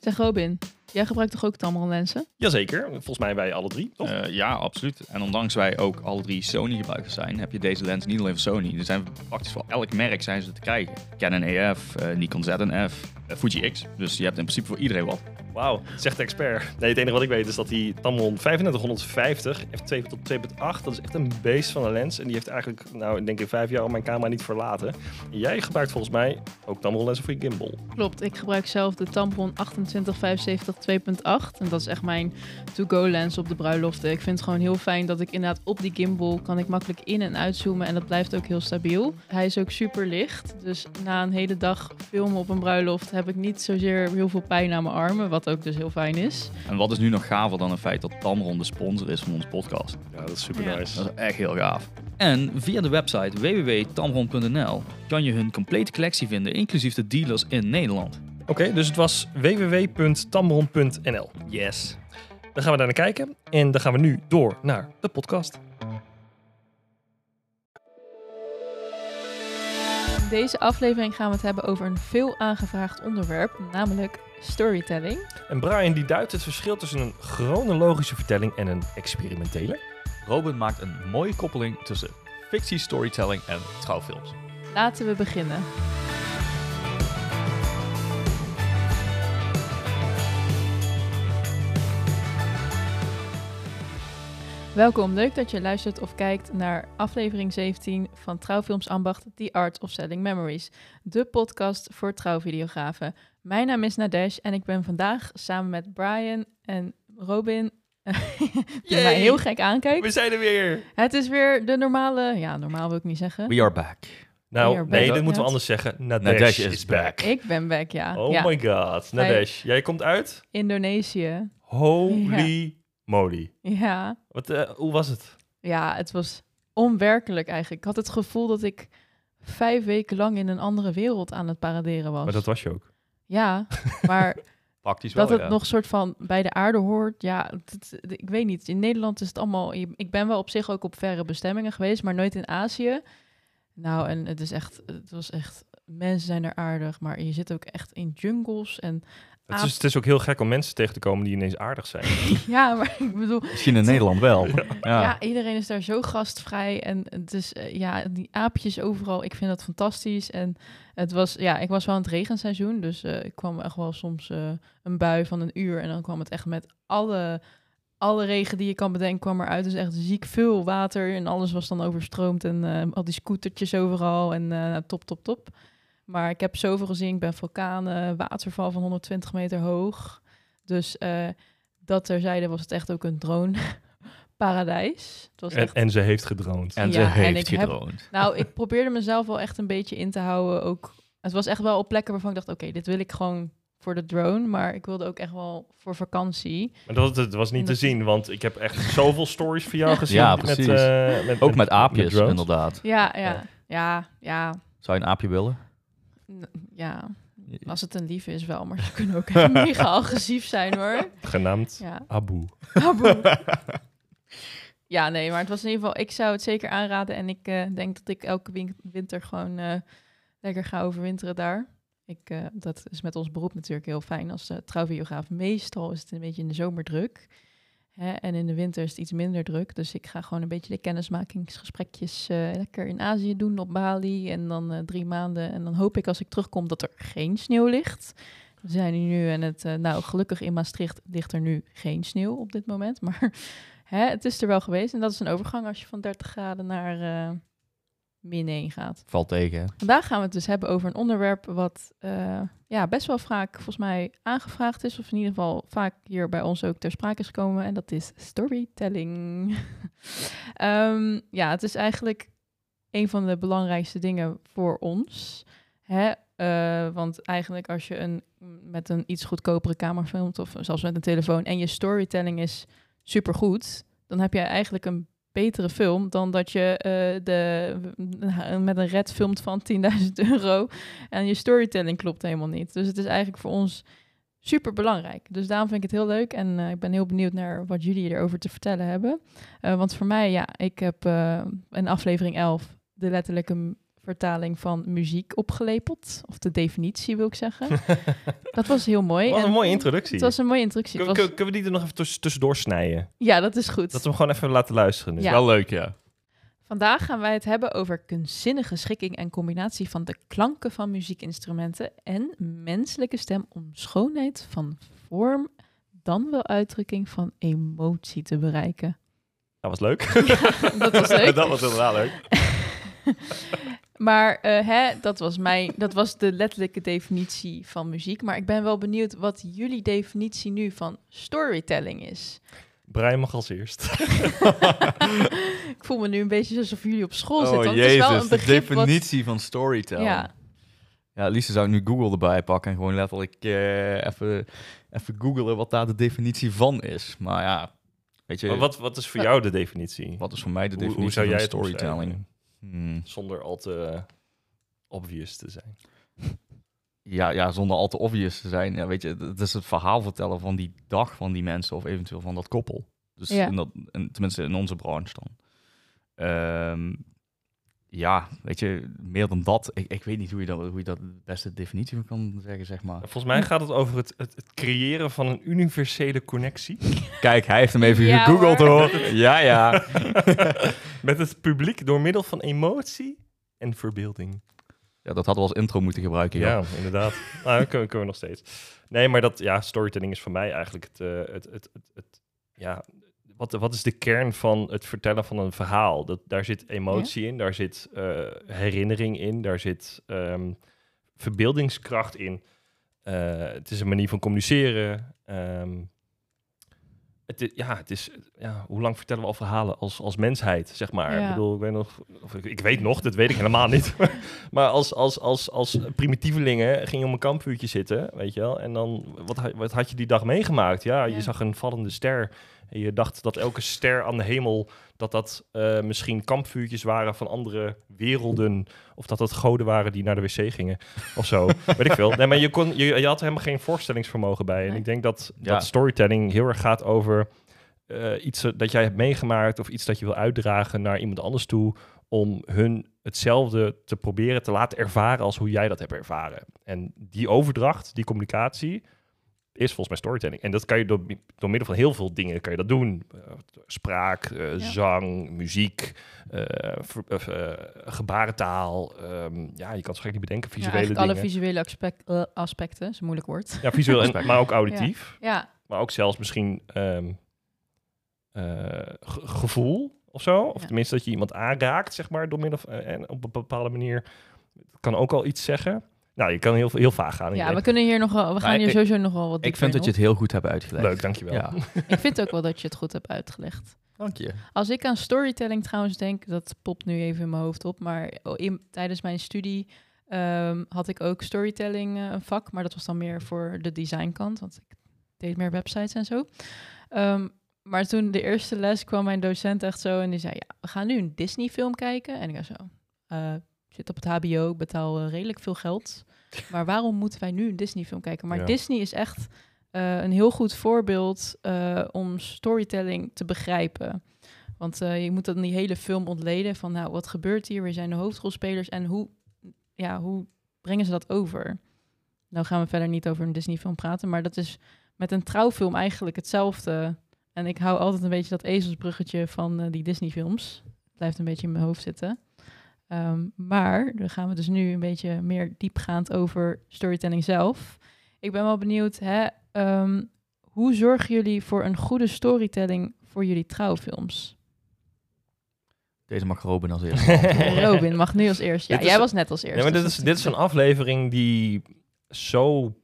Zeg Robin, jij gebruikt toch ook Tamron lenzen? Jazeker, volgens mij wij alle drie, toch? Eh, ja, absoluut. En ondanks wij ook alle drie Sony gebruikers zijn, heb je deze lens niet alleen van Sony. Er zijn praktisch voor elk merk zijn ze te krijgen. Canon EF, eh, Nikon ZNF, uh, Fuji X. Dus je hebt in principe voor iedereen wat. Wauw, zegt de expert. Nee, het enige wat ik weet is dat die Tamron 3550 f2 tot 2.8, dat is echt een beest van een lens. En die heeft eigenlijk, nou, ik denk in vijf jaar al mijn camera niet verlaten. En jij gebruikt volgens mij ook Tamron lenzen voor je gimbal. Klopt, ik gebruik zelf de Tamron 2875 2.8. En dat is echt mijn to-go lens op de bruiloften. Ik vind het gewoon heel fijn dat ik inderdaad op die gimbal kan ik makkelijk in- en uitzoomen. En dat blijft ook heel stabiel. Hij is ook super licht. Dus na een hele dag filmen op een bruiloft heb ik niet zozeer heel veel pijn aan mijn armen. Wat ook dus heel fijn is. En wat is nu nog gaver dan het feit dat Tamron de sponsor is van onze podcast? Ja, dat is super Ja. nice. Dat is echt heel gaaf. En via de website www.tamron.nl kan je hun complete collectie vinden, inclusief de dealers in Nederland. Oké, dus het was www.tamron.nl. Yes. Dan gaan we daar naar kijken. En dan gaan we nu door naar de podcast. In deze aflevering gaan we het hebben over een veel aangevraagd onderwerp, namelijk storytelling. En Brian die duidt het verschil tussen een chronologische vertelling en een experimentele. Robin maakt een mooie koppeling tussen fictie, storytelling en trouwfilms. Laten we beginnen. Welkom, leuk dat je luistert of kijkt naar aflevering 17 van Trouwfilms Ambacht, The Art of Selling Memories. De podcast voor trouwvideografen. Mijn naam is Nadesh en ik ben vandaag samen met Brian en Robin, die mij heel gek aankijkt. We zijn er weer! Het is weer de normale, ja normaal wil ik niet zeggen. We are back. Are Nou, back. nee, dit moeten we anders zeggen. Nadesh, Nadesh is, is back. back. Ik ben back, ja. Oh ja. my god. Nadesh, jij komt uit? Indonesië. Holy moly. Ja. Wat, eh, hoe was het? ja, het was onwerkelijk eigenlijk. Ik had het gevoel dat ik vijf weken lang in een andere wereld aan het paraderen was. Maar dat was je ook. Ja, maar Praktisch wel, dat het ja. nog soort van bij de aarde hoort, ja, ik weet niet. In Nederland is het allemaal... Ik ben wel op zich ook op verre bestemmingen geweest, maar nooit in Azië. Nou, en het is echt... Het was echt... Mensen zijn er aardig, maar je zit ook echt in jungles en... Het is, het is ook heel gek om mensen tegen te komen die ineens aardig zijn. Ja, maar ik bedoel... Misschien in Nederland wel. Ja. Ja. iedereen is daar zo gastvrij. En het is, eh, ja, die aapjes overal, ik vind dat fantastisch. En het was, ja, ik was wel in het regenseizoen. Dus eh, ik kwam echt wel soms eh, een bui van een uur. En dan kwam het echt met alle, alle regen die je kan bedenken, kwam eruit. Dus echt ziek veel water. En alles was dan overstroomd. En eh, al die scootertjes overal. En eh, top, top, top. Maar ik heb zoveel gezien. Ik ben vulkanen, waterval van 120 meter hoog. Dus eh, dat terzijde was het echt ook een drone paradijs. Het was En, echt... en ze heeft gedroond. En Ja, ze en heeft heb- gedroond. Nou, ik probeerde mezelf wel echt een beetje in te houden. Ook, het was echt wel op plekken waarvan ik dacht, oké, dit wil ik gewoon voor de drone. Maar ik wilde ook echt wel voor vakantie. Maar dat, dat was niet te zien, want ik heb echt zoveel stories van jou gezien. Ja, met, precies. eh, met, Ook met aapjes, inderdaad. Ja, ja, Ja. ja, ja. Zou je een aapje willen? Ja. Als het een lieve is wel, maar ze kunnen ook mega agressief zijn hoor. Genaamd Ja. Abu. Abu. Ja, nee, maar het was in ieder geval, ik zou het zeker aanraden. En ik eh, denk dat ik elke win- winter gewoon eh, lekker ga overwinteren daar. Ik, eh, dat is met ons beroep natuurlijk heel fijn als uh, trouwvideograaf. Meestal is het een beetje in de zomer druk. Hè? En in de winter is het iets minder druk. Dus ik ga gewoon een beetje de kennismakingsgesprekjes eh, lekker in Azië doen op Bali. En dan eh, drie maanden. En dan hoop ik als ik terugkom dat er geen sneeuw ligt. We zijn hier nu en het, eh, nou gelukkig in Maastricht ligt er nu geen sneeuw op dit moment. Maar hè, het is er wel geweest. En dat is een overgang als je van 30 graden naar min 1 gaat. Valt tegen, hè? Vandaag gaan we het dus hebben over een onderwerp wat eh, ja, best wel vaak volgens mij aangevraagd is. Of in ieder geval vaak hier bij ons ook ter sprake is gekomen. En dat is storytelling. Ehm, ja, het is eigenlijk een van de belangrijkste dingen voor ons. Hè? Eh, want eigenlijk als je een, met een iets goedkopere camera filmt... of zelfs met een telefoon en je storytelling is supergoed... dan heb je eigenlijk een betere film dan dat je eh, de, met een red filmt van 10.000 euro en je storytelling klopt helemaal niet. Dus het is eigenlijk voor ons super belangrijk. Dus daarom vind ik het heel leuk en eh, ik ben heel benieuwd naar wat jullie erover te vertellen hebben. Eh, want voor mij, ja, ik heb in aflevering 11 de letterlijke vertaling van muziek opgelepeld. Of de definitie wil ik zeggen. dat was heel mooi. Dat was En een mooie introductie. Het was een mooie introductie. Kunnen, was- we die er nog even tuss- tussendoor snijden? Ja, dat is goed. Dat we hem gewoon even laten luisteren. Ja. Wel leuk, ja. Vandaag gaan wij het hebben over kunstzinnige schikking en combinatie van de klanken van muziekinstrumenten en menselijke stem om schoonheid van vorm, dan wel uitdrukking van emotie te bereiken. Dat was leuk. Dat was leuk. dat was inderdaad leuk. Maar eh, hè, dat, was mijn, dat was de letterlijke definitie van muziek. Maar ik ben wel benieuwd wat jullie definitie nu van storytelling is. Brian mag als eerst. ik voel me nu een beetje alsof jullie op school Oh, zitten. Want jezus, het is wel een de begrip wat- definitie van storytelling. Ja, Ja, Lise zou nu Google erbij pakken en gewoon letterlijk eh, even, even googelen wat daar de definitie van is. Maar ja, weet je, Maar wat, wat, wat is voor jou de definitie? is voor mij de definitie hoe zou jij van het storytelling? Hmm. Zonder al te obvious te zijn. Ja, ja, zonder al te obvious te zijn. Ja, weet je, het is het verhaal vertellen van die dag van die mensen of eventueel van dat koppel. Dus Ja. in dat, in- tenminste in onze branche dan. Ehm, ja, weet je, meer dan dat. Ik, ik weet niet hoe je, dat, hoe je dat de beste definitie van kan zeggen, zeg maar. Volgens mij gaat het over het, het, het creëren van een universele connectie Kijk, hij heeft hem even Ja, gegoogeld hoor. hoor. Ja, ja. met het publiek door middel van emotie en verbeelding. Ja, dat hadden we als intro moeten gebruiken. Ja, Ja. inderdaad. nou, dat kunnen, kunnen we nog steeds. Nee, maar dat, ja, storytelling is voor mij eigenlijk het, eh, het, het, het, het- ja, wat, wat is de kern van het vertellen van een verhaal? Dat, daar zit emotie in, daar zit eh, herinnering in, daar zit ehm, verbeeldingskracht in. Eh, het is een manier van communiceren. Ehm, het, ja, het is, ja, hoe lang vertellen we al verhalen als, als mensheid, zeg maar. Ja. Ik bedoel, ik weet nog, of ik, ik weet nog, dat weet ik helemaal niet. maar als, als, als, als primitievelingen ging je om een kampvuurtje zitten, weet je wel. En dan, wat, wat had je die dag meegemaakt? Ja, je zag een vallende ster. En je dacht dat elke ster aan de hemel, dat dat eh, misschien kampvuurtjes waren van andere werelden. Of dat dat goden waren die naar de wc gingen, of zo. weet ik veel. Nee, maar je, kon, je, je had helemaal geen voorstellingsvermogen bij. En ik denk dat, Ja. dat storytelling heel erg gaat over eh, iets eh, dat jij hebt meegemaakt... of iets dat je wil uitdragen naar iemand anders toe... om hun hetzelfde te proberen te laten ervaren als hoe jij dat hebt ervaren. En die overdracht, die communicatie, is volgens mij storytelling. En dat kan je door, door middel van heel veel dingen kan je dat doen. Eh, spraak, eh, zang, muziek, eh, gebarentaal. ehm, ja, je kan het gek niet bedenken, Ja, visuele alle dingen. visuele aspect, aspecten, is een moeilijk woord. Ja, visueel, en, Aspect. maar ook auditief. Ja, Maar ook zelfs misschien ehm, eh, ge- gevoel of zo. Of Ja. tenminste dat je iemand aanraakt, zeg maar, door middel van, en op een bepaalde manier kan ook al iets zeggen. Nou, je kan heel, heel vaag gaan. ja we kunnen hier nog wel, we gaan Maar hier ik- sowieso nog wel wat Ik vind dat je het heel goed hebt uitgelegd. Leuk, dankjewel. Ja. Ik vind ook wel dat je het goed hebt uitgelegd. dank je. Als ik aan storytelling trouwens denk, dat popt nu even in mijn hoofd op, maar in, tijdens mijn studie ehm, had ik ook storytelling eh, een vak, maar dat was dan meer voor de designkant, want ik deed meer websites en zo. Ehm, maar toen de eerste les kwam mijn docent echt zo en die zei, ja, we gaan nu een Disney film kijken. En ik was zo, eh, zit op het hbo, ik betaal eh, redelijk veel geld, maar waarom moeten wij nu een Disney film kijken? Maar Ja. Disney is echt eh, een heel goed voorbeeld eh, om storytelling te begrijpen. Want je moet dan die hele film ontleden van, nou, wat gebeurt hier? Wie zijn de hoofdrolspelers en hoe, ja, hoe brengen ze dat over? Nou gaan we verder niet over een Disney-film praten, maar dat is met een trouwfilm eigenlijk hetzelfde. En ik hou altijd een beetje dat ezelsbruggetje van die Disney-films. Het blijft een beetje in mijn hoofd zitten. Ehm, maar dan gaan we dus nu een beetje meer diepgaand over storytelling zelf. Ik ben wel benieuwd, hè, ehm, hoe zorgen jullie voor een goede storytelling voor jullie trouwfilms? Deze mag Robin als eerste. Robin mag nu als eerst. Ja, Dit is- jij was net als eerste. Ja, maar dit dus is, dit is een aflevering die zo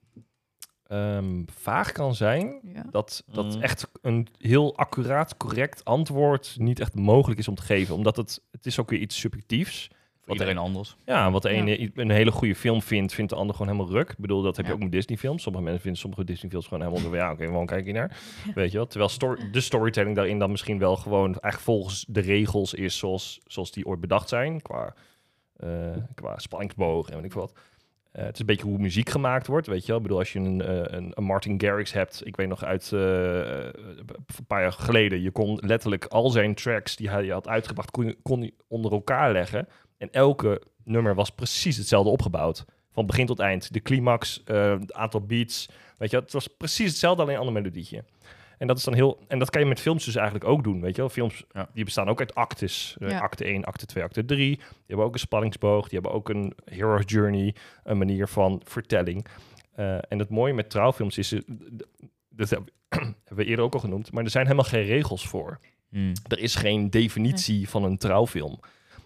ehm, vaag kan zijn... Ja. dat, dat Mm. echt een heel accuraat, correct antwoord niet echt mogelijk is om te geven. Omdat het, het is ook weer iets subjectiefs. Voor iedereen anders. Ja, wat de ene een hele goede film vindt, vindt de ander gewoon helemaal ruk. Ik bedoel, dat heb je Ja. ook met Disney-films. Sommige mensen vinden sommige Disney-films gewoon helemaal... zo Ja, oké, waarom kijk je naar? Weet je wel? Terwijl de storytelling daarin dan misschien wel gewoon... eigenlijk volgens de regels is zoals, zoals die ooit bedacht zijn. Qua, eh, qua spanningsboog en weet ik veel wat. Eh, het is een beetje hoe muziek gemaakt wordt, weet je wel. Ik bedoel, als je een, eh, een, een Martin Garrix hebt... Ik weet nog uit eh, een paar jaar geleden... Je kon letterlijk al zijn tracks die hij had uitgebracht... kon kon onder elkaar leggen... En elke nummer was precies hetzelfde opgebouwd. Van begin tot eind. De climax, het aantal beats. Weet je, het was precies hetzelfde, alleen een ander melodietje. En dat is dan heel. En dat kan je met films dus eigenlijk ook doen. Weet je wel, films Ja. die bestaan ook uit actes. Ja. Acte 1, acte 2, acte 3. Die hebben ook een spanningsboog. Die hebben ook een hero's journey. Een manier van vertelling. Eh, en het mooie met trouwfilms is. eh, Dat hebben we eerder ook al genoemd. Maar er zijn helemaal geen regels voor. Hmm. Er is geen definitie van een trouwfilm.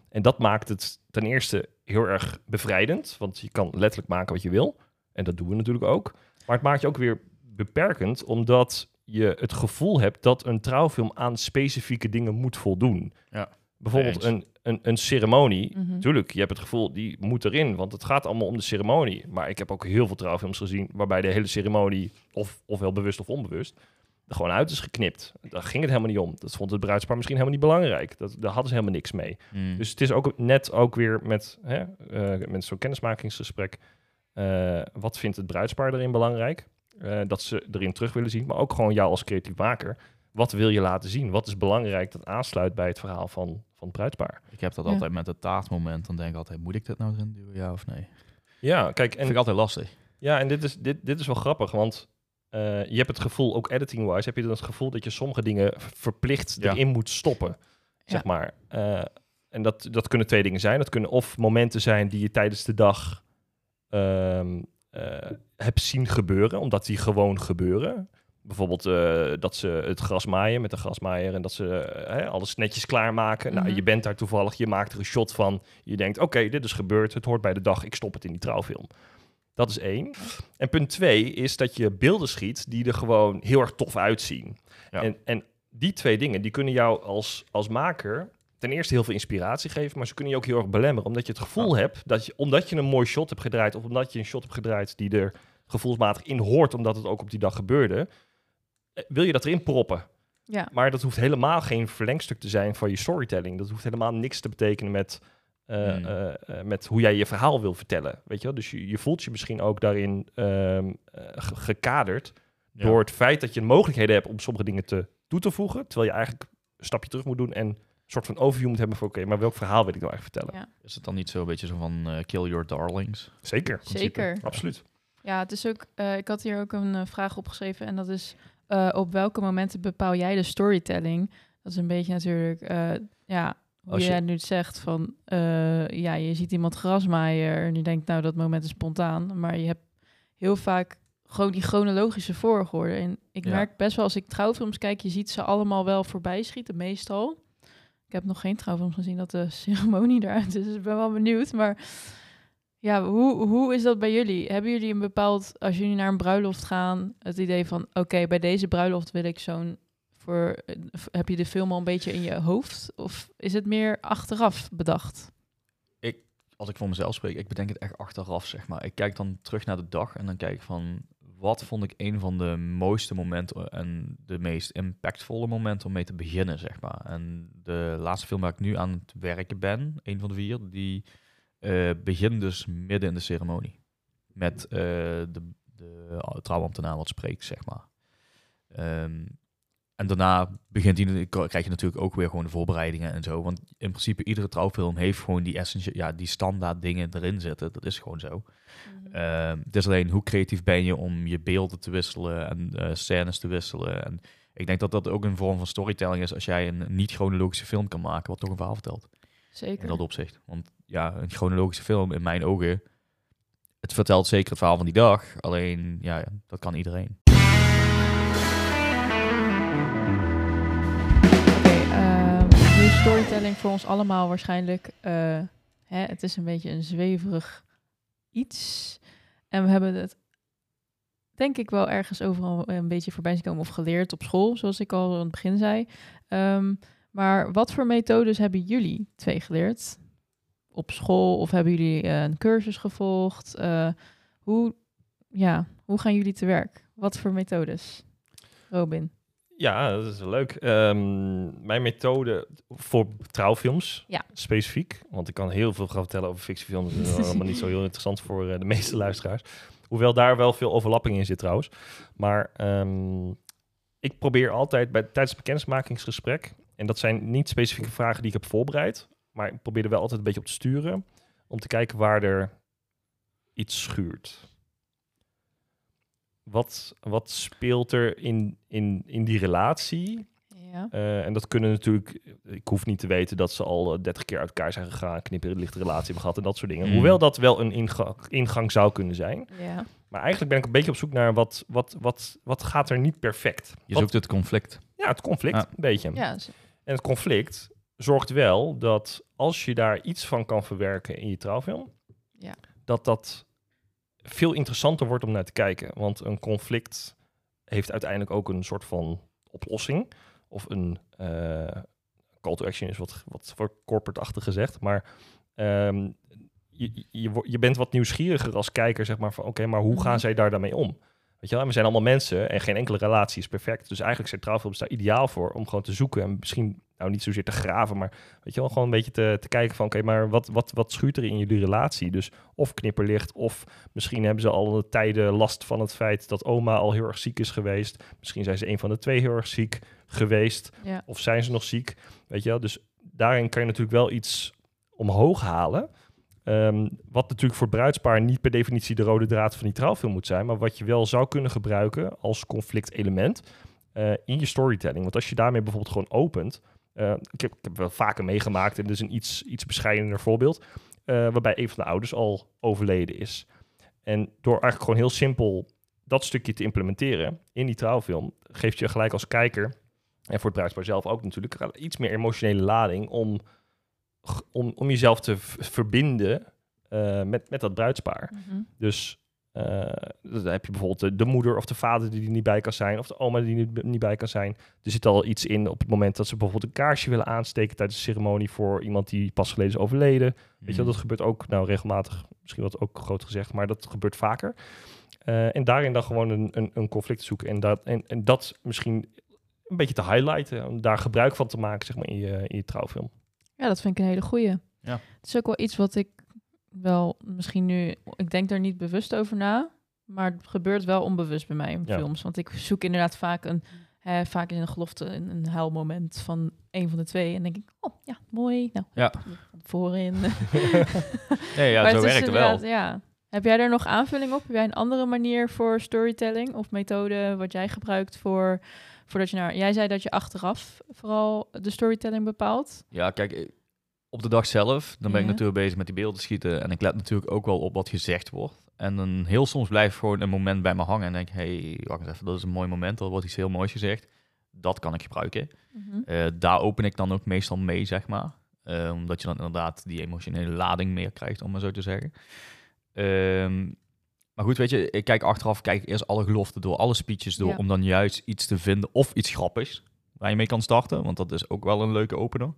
En dat maakt het ten eerste heel erg bevrijdend. Want je kan letterlijk maken wat je wil. En dat doen we natuurlijk ook. Maar het maakt je ook weer beperkend, omdat je het gevoel hebt dat een trouwfilm aan specifieke dingen moet voldoen. Ja, Bijvoorbeeld eens. een, een, een ceremonie. Mhm. Tuurlijk, je hebt het gevoel, die moet erin, want het gaat allemaal om de ceremonie. Maar ik heb ook heel veel trouwfilms gezien waarbij de hele ceremonie, of, ofwel bewust of onbewust, er gewoon uit is geknipt. Daar ging het helemaal niet om. Dat vond het bruidspaar misschien helemaal niet belangrijk. Dat, daar hadden ze helemaal niks mee. Hmm. Dus het is ook net ook weer met, hè, eh, met zo'n kennismakingsgesprek. eh, wat vindt het bruidspaar erin belangrijk? Eh, dat ze erin terug willen zien. Maar ook gewoon jou als creatief maker. Wat wil je laten zien? Wat is belangrijk dat aansluit bij het verhaal van, van het bruidspaar? Ik heb dat Ja. altijd met het taartmoment. Dan denk ik altijd, moet ik dit nou erin duwen, ja of nee? Ja, kijk, vind ik en, altijd lastig. ja, en dit, is, dit, dit is wel grappig, want eh, je hebt het gevoel, ook editing-wise, heb je dan het gevoel dat je sommige dingen verplicht Ja. erin moet stoppen. Zeg maar. Eh, en dat, dat kunnen twee dingen zijn. Dat kunnen of momenten zijn die je tijdens de dag ehm, eh, hebt zien gebeuren, omdat die gewoon gebeuren. Bijvoorbeeld eh, dat ze het gras maaien met een grasmaaier en dat ze eh, hè, alles netjes klaarmaken. Nou, Mhm. je bent daar toevallig, je maakt er een shot van. Je denkt, oké, dit is gebeurd, het hoort bij de dag, ik stop het in die trouwfilm. Dat is één. En punt twee is dat je beelden schiet die er gewoon heel erg tof uitzien. Ja. En, en die twee dingen, die kunnen jou als, als maker ten eerste heel veel inspiratie geven, maar ze kunnen je ook heel erg belemmeren, omdat je het gevoel hebt dat je, omdat je een mooi shot hebt gedraaid, of omdat je een shot hebt gedraaid die er gevoelsmatig in hoort, omdat het ook op die dag gebeurde, eh, wil je dat erin proppen. Ja, Maar dat hoeft helemaal geen verlengstuk te zijn van je storytelling. Dat hoeft helemaal niks te betekenen met, eh, eh, met hoe jij je verhaal wil vertellen. Weet je wel? Dus je, je voelt je misschien ook daarin ehm, eh, ge- gekaderd Ja. door het feit dat je mogelijkheden hebt om sommige dingen te toe te voegen, terwijl je eigenlijk een stapje terug moet doen en een soort van overview moet hebben van oké, maar welk verhaal wil ik nou eigenlijk vertellen? Ja. Is het dan niet zo een beetje zo van eh, kill your darlings? Zeker. zeker. Absoluut. Ja, het is ook, eh, ik had hier ook een eh, vraag opgeschreven en dat is eh, op welke momenten bepaal jij de storytelling? Dat is een beetje natuurlijk, ja, hoe Als je- jij nu het zegt van, ja, je ziet iemand grasmaaien en je denkt, nou, dat moment is spontaan, maar je hebt heel vaak gewoon die chronologische volgorde. En ik Ja. merk best wel als ik trouwfilms kijk, je ziet ze allemaal wel voorbij schieten, meestal. Ik heb nog geen trouwfilms gezien dat de ceremonie eruit is, dus ik ben wel benieuwd, maar... Ja, hoe, hoe is dat bij jullie? Hebben jullie een bepaald, als jullie naar een bruiloft gaan, het idee van, oké, bij deze bruiloft wil ik zo'n, voor, eh, heb je de film al een beetje in je hoofd? Of is het meer achteraf bedacht? Als ik voor mezelf spreek, ik bedenk het echt achteraf, zeg maar. Ik kijk dan terug naar de dag en dan kijk ik van... Wat vond ik een van de mooiste momenten en de meest impactvolle momenten om mee te beginnen, zeg maar. En de laatste film waar ik nu aan het werken ben, een van de vier, die eh begint dus midden in de ceremonie. Met eh, de, de trouwambtenaar wat spreekt, zeg maar. Ehm, en daarna begint die, krijg je natuurlijk ook weer gewoon de voorbereidingen en zo. Want in principe iedere trouwfilm heeft gewoon die essentiële, ja, die standaard dingen erin zitten. Dat is gewoon zo. Ehm, het is alleen hoe creatief ben je om je beelden te wisselen en eh, scènes te wisselen. En ik denk dat dat ook een vorm van storytelling is als jij een niet-chronologische film kan maken, wat toch een verhaal vertelt. Zeker. In dat opzicht. Want ja, een chronologische film, in mijn ogen, het vertelt zeker het verhaal van die dag. Alleen, ja, dat kan iedereen. Oké, ehm, storytelling voor ons allemaal waarschijnlijk, eh, hè, het is een beetje een zweverig iets. En we hebben het, denk ik, wel ergens overal een beetje voorbij zien komen of geleerd op school, zoals ik al aan het begin zei. Ehm, maar wat voor methodes hebben jullie twee geleerd? Op school of hebben jullie eh, een cursus gevolgd? Eh, hoe, ja, hoe gaan jullie te werk? Wat voor methodes? Robin. Ja, dat is leuk. Ehm, mijn methode voor trouwfilms Ja. specifiek, want ik kan heel veel gaan vertellen over fictiefilms. Dat is allemaal niet zo heel interessant voor eh, de meeste luisteraars. Hoewel daar wel veel overlapping in zit trouwens. Maar ehm, ik probeer altijd bij, tijdens het kennismakingsgesprek, en dat zijn niet specifieke vragen die ik heb voorbereid, Maar ik probeer er wel altijd een beetje op te sturen. Om te kijken waar er iets schuurt. Wat, wat speelt er in, in, in die relatie? Ja. Eh, en dat kunnen natuurlijk, ik hoef niet te weten dat ze al eh, 30 keer uit elkaar zijn gegaan, knippen, lichte relatie hebben gehad en dat soort dingen. Mm. Hoewel dat wel een inga- ingang zou kunnen zijn. ja. Maar eigenlijk ben ik een beetje op zoek naar wat, wat, wat, wat gaat er niet perfect. Je Wat- zoekt het conflict. ja, het conflict, Ja. een beetje. Ja, En het conflict zorgt wel dat als je daar iets van kan verwerken in je trouwfilm, Ja. dat dat veel interessanter wordt om naar te kijken. Want een conflict heeft uiteindelijk ook een soort van oplossing. Of een eh, call to action is wat, wat voor corporate-achtig gezegd. Maar ehm, je, je, bent wat nieuwsgieriger als kijker, zeg maar, van oké, maar hoe Mhm. gaan zij daar dan mee om? Weet je wel, we zijn allemaal mensen en geen enkele relatie is perfect. Dus eigenlijk zijn trouwfilms daar ideaal voor om gewoon te zoeken en misschien, nou niet zozeer te graven, maar weet je wel, gewoon een beetje te, te kijken van oké, maar wat, wat, wat schuurt er in jullie relatie? Dus of knipperlicht, of misschien hebben ze al tijden last van het feit dat oma al heel erg ziek is geweest. Misschien zijn ze een van de twee heel erg ziek geweest, ja. of zijn ze nog ziek? Weet je wel, dus daarin kan je natuurlijk wel iets omhoog halen. Ehm, wat natuurlijk voor het bruidspaar niet per definitie de rode draad van die trouwfilm moet zijn, maar wat je wel zou kunnen gebruiken als conflictelement eh in je storytelling. Want als je daarmee bijvoorbeeld gewoon opent, eh, ik, heb, ik heb wel vaker meegemaakt en dus een iets, iets bescheidener voorbeeld, eh, waarbij een van de ouders al overleden is. En door eigenlijk gewoon heel simpel dat stukje te implementeren in die trouwfilm, geeft je gelijk als kijker, en voor het bruidspaar zelf ook natuurlijk, iets meer emotionele lading om, om, om jezelf te verbinden eh, met, met dat bruidspaar. Mhm. Dus eh, dan heb je bijvoorbeeld de, de moeder of de vader die er niet bij kan zijn, of de oma die er niet, niet bij kan zijn. Er zit al iets in op het moment dat ze bijvoorbeeld een kaarsje willen aansteken tijdens de ceremonie voor iemand die pas geleden is overleden. Weet je wel, dat gebeurt ook, nou regelmatig, misschien wat ook groot gezegd, maar dat gebeurt vaker. Eh, en daarin dan gewoon een, een, een conflict zoeken en dat, en, en dat misschien een beetje te highlighten, om daar gebruik van te maken, zeg maar, in je, in je trouwfilm. Ja, dat vind ik een hele goeie. Ja. Het is ook wel iets wat ik wel misschien nu... Ik denk daar niet bewust over na. Maar het gebeurt wel onbewust bij mij in Ja. films. Want ik zoek inderdaad vaak een... Hè, vaak is een gelofte een, een huilmoment van een van de twee. En denk ik, oh ja, mooi. Nou, Ja. voorin. Nee, ja, Maar zo werkt het wel. Ja. Heb jij daar nog aanvulling op? Heb jij een andere manier voor storytelling of methode wat jij gebruikt voor voordat je naar? Jij zei dat je achteraf vooral de storytelling bepaalt. Ja, kijk, eh, op de dag zelf, dan ben ik Ja. natuurlijk bezig met die beelden schieten. En ik let natuurlijk ook wel op wat gezegd wordt. En dan heel soms blijft gewoon een moment bij me hangen. En denk hey, wacht eens even, dat is een mooi moment. Er wordt iets heel moois gezegd. Dat kan ik gebruiken. Mhm. Eh, daar open ik dan ook meestal mee, zeg maar. Eh, omdat je dan inderdaad die emotionele lading meer krijgt, om maar zo te zeggen. Ehm, maar goed, weet je, ik kijk achteraf, kijk eerst alle geloften door, alle speeches door, Ja. om dan juist iets te vinden of iets grappigs waar je mee kan starten, want dat is ook wel een leuke opener.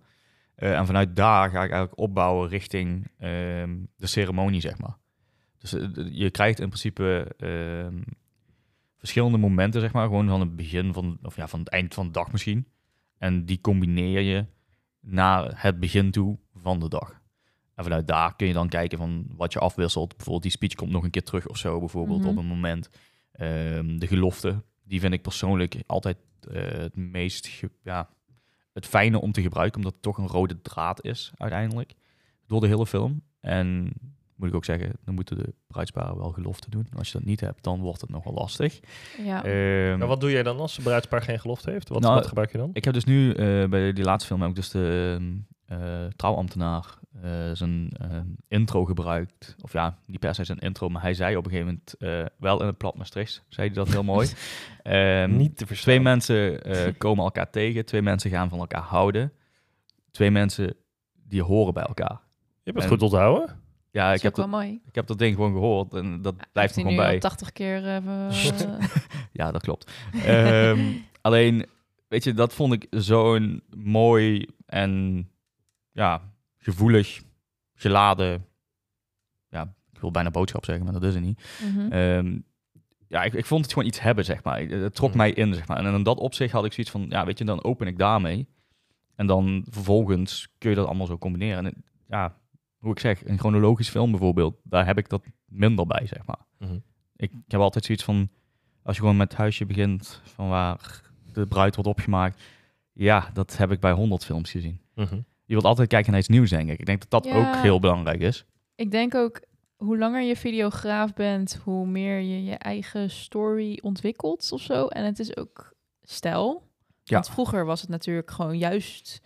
Eh, en vanuit daar ga ik eigenlijk opbouwen richting ehm, de ceremonie, zeg maar. Dus eh, je krijgt in principe ehm, verschillende momenten, zeg maar, gewoon van het begin van, of ja, van het eind van de dag misschien. En die combineer je naar het begin toe van de dag. En vanuit daar kun je dan kijken van wat je afwisselt. Bijvoorbeeld die speech komt nog een keer terug of zo, bijvoorbeeld Mhm. op een moment. Ehm, de gelofte, die vind ik persoonlijk altijd eh, het meest, ja, het fijne om te gebruiken, omdat het toch een rode draad is uiteindelijk. Door de hele film. En moet ik ook zeggen, dan moeten de bruidsparen wel gelofte doen. Als je dat niet hebt, dan wordt het nogal lastig. Ja. Ehm, Maar wat doe jij dan als een bruidspaar geen gelofte heeft? Wat, Nou, wat gebruik je dan? ik heb dus nu eh, bij die laatste film ook dus de eh, trouwambtenaar eh, zijn eh, intro gebruikt. Of ja, niet per se zijn intro, maar hij zei op een gegeven moment eh, wel in het plat Maastrichts, zei hij dat heel mooi. Ehm, Niet te verstaan. twee mensen eh, komen elkaar tegen, twee mensen gaan van elkaar houden. Twee mensen die horen bij elkaar. Je hebt het en- goed onthouden. Ja, dat ik heb, dat, mooi. ik heb dat ding gewoon gehoord en dat blijft er gewoon bij. al 80 keer Ja, dat klopt. Ehm, alleen, weet je, dat vond ik zo'n mooi en ja, gevoelig, geladen. Ja, ik wil bijna boodschap zeggen, maar dat is het niet. mhm. Ehm, ja, ik, ik vond het gewoon iets hebben, zeg maar. Het trok Mhm. mij in, zeg maar. En in dat opzicht had ik zoiets van, ja, weet je, dan open ik daarmee. En dan vervolgens kun je dat allemaal zo combineren. En ja, hoe ik zeg, een chronologisch film bijvoorbeeld, daar heb ik dat minder bij, zeg maar. Mhm. Ik, ik heb altijd zoiets van, als je gewoon met het huisje begint, van waar de bruid wordt opgemaakt. Ja, dat heb ik bij honderd films gezien. Je je wilt altijd kijken naar iets nieuws, denk ik. Ik denk dat dat Ja. ook heel belangrijk is. Ik denk ook, hoe langer je videograaf bent, hoe meer je je eigen story ontwikkelt of zo. En het is ook stijl. Ja. Want vroeger was het natuurlijk gewoon juist,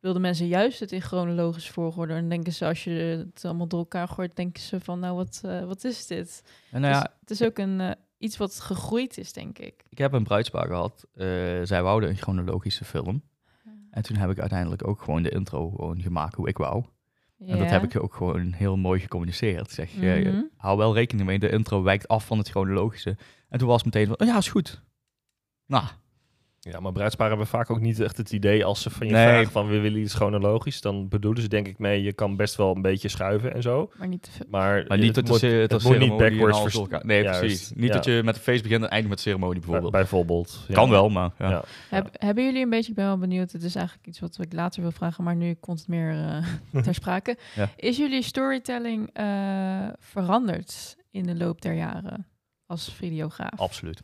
wilden mensen juist het in chronologische volgorde. En denken ze, als je het allemaal door elkaar gooit, denken ze van, nou, wat, eh, wat is dit? En nou ja, Dus het is ook een, eh, iets wat gegroeid is, denk ik. ik heb een bruidspaar gehad. Eh, zij wouden een chronologische film. En toen heb ik uiteindelijk ook gewoon de intro gewoon gemaakt hoe ik wou. En dat heb ik ook gewoon heel mooi gecommuniceerd. Zeg, je, Mhm. hou wel rekening mee, de intro wijkt af van het chronologische. En toen was het meteen van, oh ja, is goed. Nou, Ja, maar bruidsparen hebben vaak ook niet echt het idee als ze van je Nee. vragen van we willen iets chronologisch. Dan bedoelen ze denk ik mee, je kan best wel een beetje schuiven en zo. Maar niet te veel. Maar, maar niet dat moet, ce- het dat moet niet ceremonie en backwards alles vers- door elkaar- Nee, Juist, precies. Niet ja. dat je met een feest begint en eindigt met ceremonie bijvoorbeeld. Bijvoorbeeld. ja. Kan wel, maar ja. Ja. Heb, hebben jullie een beetje, ik ben wel benieuwd, het is eigenlijk iets wat ik later wil vragen, maar nu komt het meer eh, ter sprake. Ja. Is jullie storytelling eh, veranderd in de loop der jaren als videograaf? Absoluut.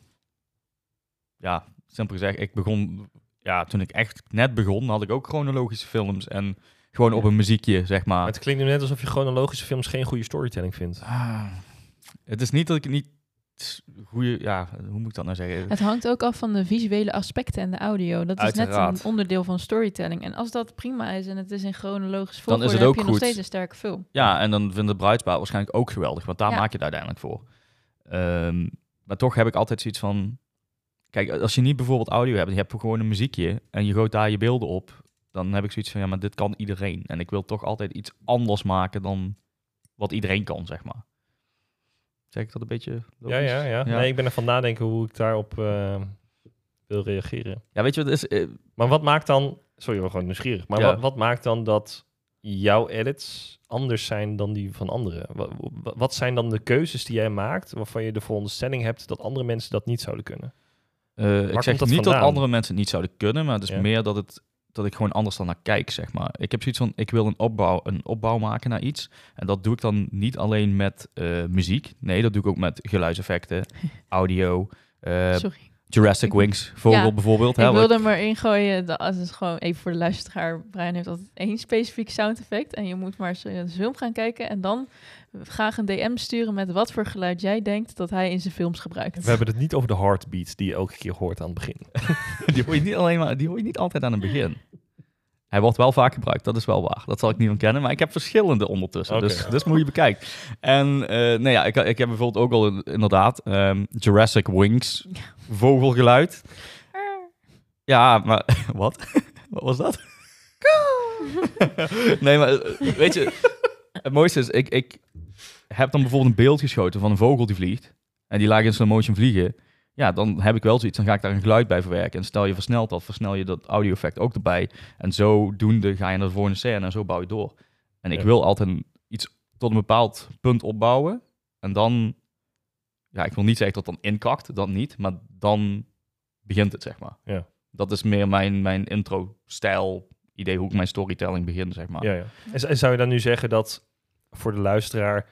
Ja, simpel gezegd, ik begon, ja, toen ik echt net begon, had ik ook chronologische films en gewoon op een muziekje, zeg maar. Maar het klinkt nu net alsof je chronologische films geen goede storytelling vindt. Ah, het is niet dat ik niet goede, ja, hoe moet ik dat nou zeggen? Het hangt ook af van de visuele aspecten en de audio. Dat is net een onderdeel van storytelling. En als dat prima is en het is in chronologisch Dan volgorde, is het heb ook je nog steeds een sterke film. Ja, en dan vindt het bruidspaar waarschijnlijk ook geweldig, want daar Ja. maak je het uiteindelijk voor. Ehm, maar toch heb ik altijd zoiets van, kijk, als je niet bijvoorbeeld audio hebt, je hebt gewoon een muziekje en je gooit daar je beelden op, dan heb ik zoiets van, ja, maar dit kan iedereen. En ik wil toch altijd iets anders maken dan wat iedereen kan, zeg maar. Zeg ik dat een beetje? Ja, ja, ja, Ja. Nee, ik ben even nadenken hoe ik daarop eh, wil reageren. Ja, weet je wat is? Eh, Maar wat maakt dan... Sorry, ben gewoon nieuwsgierig. Maar Ja. wat, wat maakt dan dat jouw edits anders zijn dan die van anderen? Wat, wat zijn dan de keuzes die jij maakt... waarvan je de veronderstelling hebt dat andere mensen dat niet zouden kunnen? Eh, ik zeg niet dat andere mensen het niet zouden kunnen, maar het is Ja. meer dat, het, dat ik gewoon anders dan naar kijk, zeg maar. Ik heb zoiets van, ik wil een opbouw, een opbouw maken naar iets. En dat doe ik dan niet alleen met eh, muziek. Nee, dat doe ik ook met geluidseffecten, audio, eh, Sorry. Jurassic Wings, vogel Ja, bijvoorbeeld. hè, Ik wilde hem erin gooien. Dat het is gewoon even voor de luisteraar. Brian heeft altijd één specifiek sound effect. En je moet maar zo in de film gaan kijken. En dan graag een DM sturen met wat voor geluid jij denkt dat hij in zijn films gebruikt. We hebben het niet over de heartbeat die je elke keer hoort aan het begin. die hoor je niet alleen maar, die hoor je niet altijd aan het begin. Hij wordt wel vaak gebruikt, dat is wel waar. Dat zal ik niet ontkennen, maar ik heb verschillende ondertussen. Dus, dus moet je bekijken. En eh nee, ja, ik, ik heb bijvoorbeeld ook al inderdaad ehm, Jurassic Wings vogelgeluid. Ja, maar wat? wat was dat? nee, maar eh, weet je, het mooiste is, ik, ik heb dan bijvoorbeeld een beeld geschoten van een vogel die vliegt. En die laat in slow motion vliegen. Ja, dan heb ik wel zoiets. Dan ga ik daar een geluid bij verwerken. En stel je versnelt dat, versnel je dat audio effect ook erbij. En zodoende ga je naar de volgende scène en zo bouw je door. En ik Ja. wil altijd iets tot een bepaald punt opbouwen. En dan, ja, ik wil niet zeggen dat dan inkakt, dat niet. Maar dan begint het, zeg maar. Ja. Dat is meer mijn, mijn intro-stijl idee, hoe ik mijn storytelling begin, zeg maar. Ja, ja. En zou je dan nu zeggen dat voor de luisteraar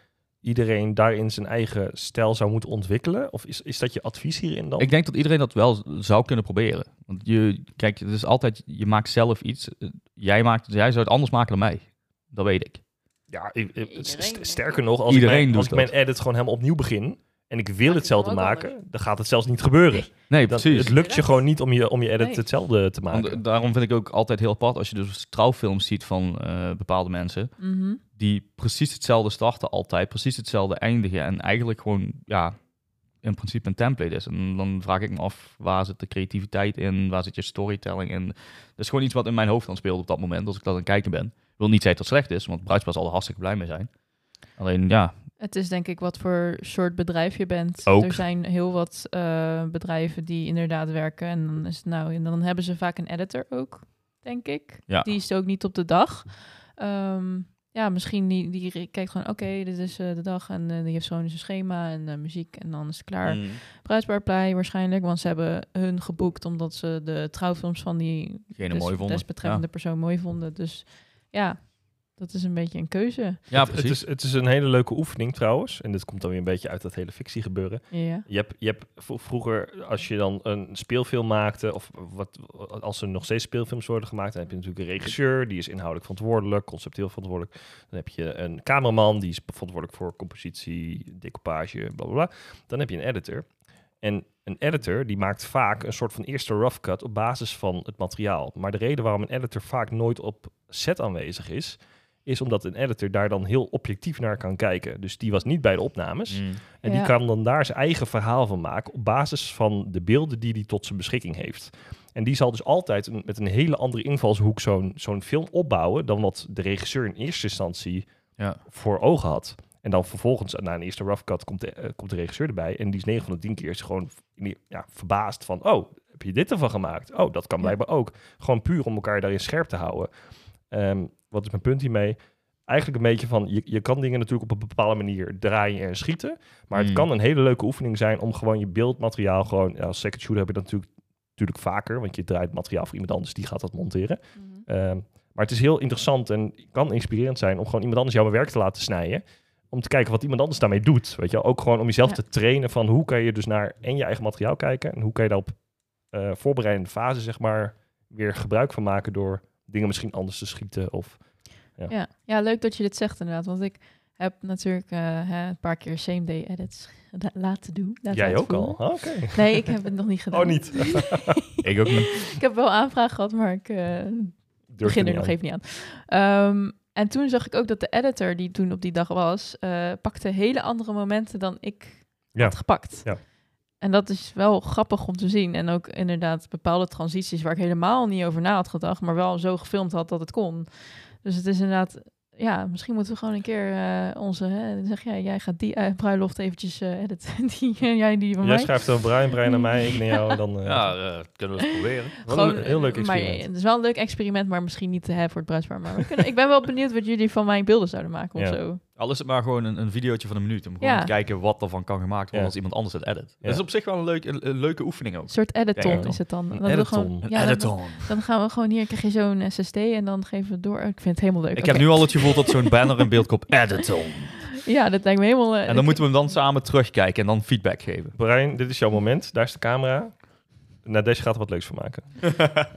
iedereen daarin zijn eigen stijl zou moeten ontwikkelen? Of is, is dat je advies hierin dan? Ik denk dat iedereen dat wel zou kunnen proberen. Want je, kijk, het is altijd, je maakt zelf iets. Eh, Jij, maakt, jij zou het anders maken dan mij. Dat weet ik. ja, ik- sterker nog, als Iedereen ik, mijn, doet als ik mijn dat. edit gewoon helemaal opnieuw begin en ik wil hetzelfde maken, dan gaat het zelfs niet gebeuren. Nee, precies. het lukt je gewoon niet om je, om je edit Nee. hetzelfde te maken. daarom vind ik ook altijd heel apart als je dus trouwfilms ziet van eh, bepaalde mensen. Mhm. Die precies hetzelfde starten altijd, precies hetzelfde eindigen. En eigenlijk gewoon, ja, in principe een template is. En dan vraag ik me af, waar zit de creativiteit in? Waar zit je storytelling in? Dat is gewoon iets wat in mijn hoofd dan speelt op dat moment, als ik dat aan het kijken ben. Ik wil niet zeggen dat het slecht is, want Bruidspaar zal er hartstikke blij mee zijn. Alleen, ja, Het is denk ik wat voor soort bedrijf je bent. Ook. Er zijn heel wat eh, bedrijven die inderdaad werken. En dan, is het nou, en dan hebben ze vaak een editor ook, denk ik. Ja. Die is ook niet op de dag. Ehm, ja, misschien die, die kijkt gewoon, oké, dit is eh, de dag. En eh, die heeft gewoon zijn schema en eh, muziek. En dan is het klaar. Mm. Bruidsbaar blij waarschijnlijk, want ze hebben hun geboekt omdat ze de trouwfilms van die des- mooi vonden. desbetreffende Ja. persoon mooi vonden. Dus ja, dat is een beetje een keuze. Ja, het, precies. het, is, het is een hele leuke oefening trouwens. En dit komt dan weer een beetje uit dat hele fictie gebeuren. Ja. Je hebt, je hebt vroeger, als je dan een speelfilm maakte, of wat, als er nog steeds speelfilms worden gemaakt, dan heb je natuurlijk een regisseur, die is inhoudelijk verantwoordelijk, conceptueel verantwoordelijk. Dan heb je een cameraman, die is verantwoordelijk voor compositie, decoupage, bla bla bla. Dan heb je een editor. En een editor die maakt vaak een soort van eerste rough cut op basis van het materiaal. Maar de reden waarom een editor vaak nooit op set aanwezig is, is omdat een editor daar dan heel objectief naar kan kijken. Dus die was niet bij de opnames. Mm. En die kan dan daar zijn eigen verhaal van maken op basis van de beelden die hij tot zijn beschikking heeft. En die zal dus altijd een- met een hele andere invalshoek zo'n zo'n film opbouwen dan wat de regisseur in eerste instantie Ja. voor ogen had. En dan vervolgens, na een eerste rough cut, komt de, eh, komt de regisseur erbij. En die is 9 van de 10 keer is gewoon ja, verbaasd van... oh, heb je dit ervan gemaakt? Oh, dat kan Ja. blijkbaar ook. Gewoon puur om elkaar daarin scherp te houden. Ehm, wat is mijn punt hiermee? Eigenlijk een beetje van, je, je kan dingen natuurlijk op een bepaalde manier draaien en schieten. Maar het Mm. kan een hele leuke oefening zijn om gewoon je beeldmateriaal gewoon... Ja, als second shooter heb je dat natuurlijk, natuurlijk vaker, want je draait materiaal voor iemand anders, die gaat dat monteren. Ehm, maar het is heel interessant en kan inspirerend zijn om gewoon iemand anders jouw werk te laten snijden. Om te kijken wat iemand anders daarmee doet. Weet je wel? Ook gewoon om jezelf Ja. te trainen van hoe kan je dus naar en je eigen materiaal kijken. En hoe kan je daar op eh, voorbereidende fase zeg maar weer gebruik van maken door dingen misschien anders te schieten. Of, Ja. ja, leuk dat je dit zegt inderdaad. Want ik heb natuurlijk eh, een paar keer same day edits la- laten doen. laten jij ook al? Oké. Nee, ik heb het nog niet gedaan. Oh, niet. Ik ook niet. Ik heb wel aanvraag gehad, maar ik eh, begin er nog even niet aan. Ehm, en toen zag ik ook dat de editor die toen op die dag was, eh, pakte hele andere momenten dan ik Ja. had gepakt. Ja. En dat is wel grappig om te zien. En ook inderdaad bepaalde transities waar ik helemaal niet over na had gedacht, maar wel zo gefilmd had dat het kon. Dus het is inderdaad, ja, misschien moeten we gewoon een keer eh, onze, hè, dan zeg jij, jij gaat die eh, bruiloft eventjes eh editen, die, jij die van Jij mij. schrijft dan Brian, Brian naar mij, ik naar jou. En dan, eh, Ja, eh, kunnen we eens proberen. wat een heel leuk Maar experiment. het is wel een leuk experiment, maar misschien niet te hebben voor het bruidspaar. Maar we kunnen, ik ben wel benieuwd wat jullie van mijn beelden zouden maken of Ja. zo. Al is het maar gewoon een, een videootje van een minuut. Om gewoon Ja. te kijken wat ervan kan gemaakt worden Ja. als iemand anders het edit. Ja. Dat is op zich wel een, leuk, een, een leuke oefening ook. Een soort editon is het dan. Dan, editon. gewoon, Een ja, dan, editon. dan gaan we gewoon hier, krijg je zo'n SSD en dan geven we het door. Ik vind het helemaal leuk. Ik heb nu al het gevoel dat zo'n banner in beeld komt. Editon. Ja, dat lijkt me helemaal... eh, En dan moeten we hem dan samen terugkijken en dan feedback geven. Brian, dit is jouw moment. Daar is de camera. Na deze gaat er wat leuks van maken.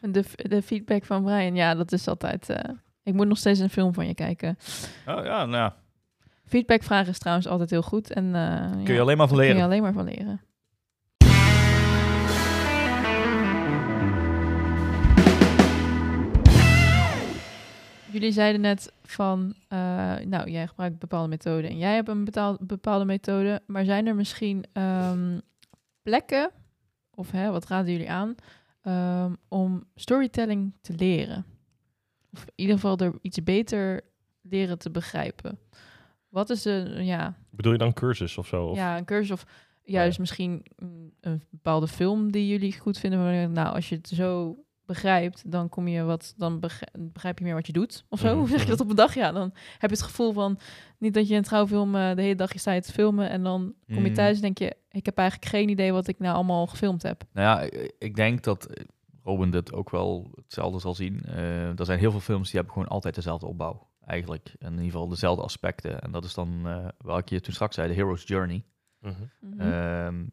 de, de feedback van Brian, ja, dat is altijd... eh, ik moet nog steeds een film van je kijken. Oh ja, nou ja. Feedback vragen is trouwens altijd heel goed. En eh, Kun ja, je alleen maar van kun je leren. alleen maar van leren. Jullie zeiden net van, eh, nou, jij gebruikt bepaalde methoden en jij hebt een bepaalde methode, maar zijn er misschien ehm, plekken, of hè, wat raden jullie aan, ehm, om storytelling te leren? Of in ieder geval er iets beter leren te begrijpen. Wat is de, ja, Bedoel je dan cursus of zo? Of? ja, een cursus of juist ja. misschien een bepaalde film die jullie goed vinden. Nou, als je het zo begrijpt, dan kom je wat, dan begrijp, je meer wat je doet. Of zo. Mhm, Hoe zeg je mhm. dat op een dag? Ja, dan heb je het gevoel van niet dat je een trouwfilm eh, de hele dag je sta je te filmen en dan kom je Mm. thuis en denk je, ik heb eigenlijk geen idee wat ik nou allemaal gefilmd heb. Nou ja, ik denk dat Robin dit ook wel hetzelfde zal zien. Eh, er zijn heel veel films die hebben gewoon altijd dezelfde opbouw. Eigenlijk. In ieder geval dezelfde aspecten. En dat is dan, eh waar ik je toen straks zei, de Hero's Journey. Mhm. Mhm. Ehm,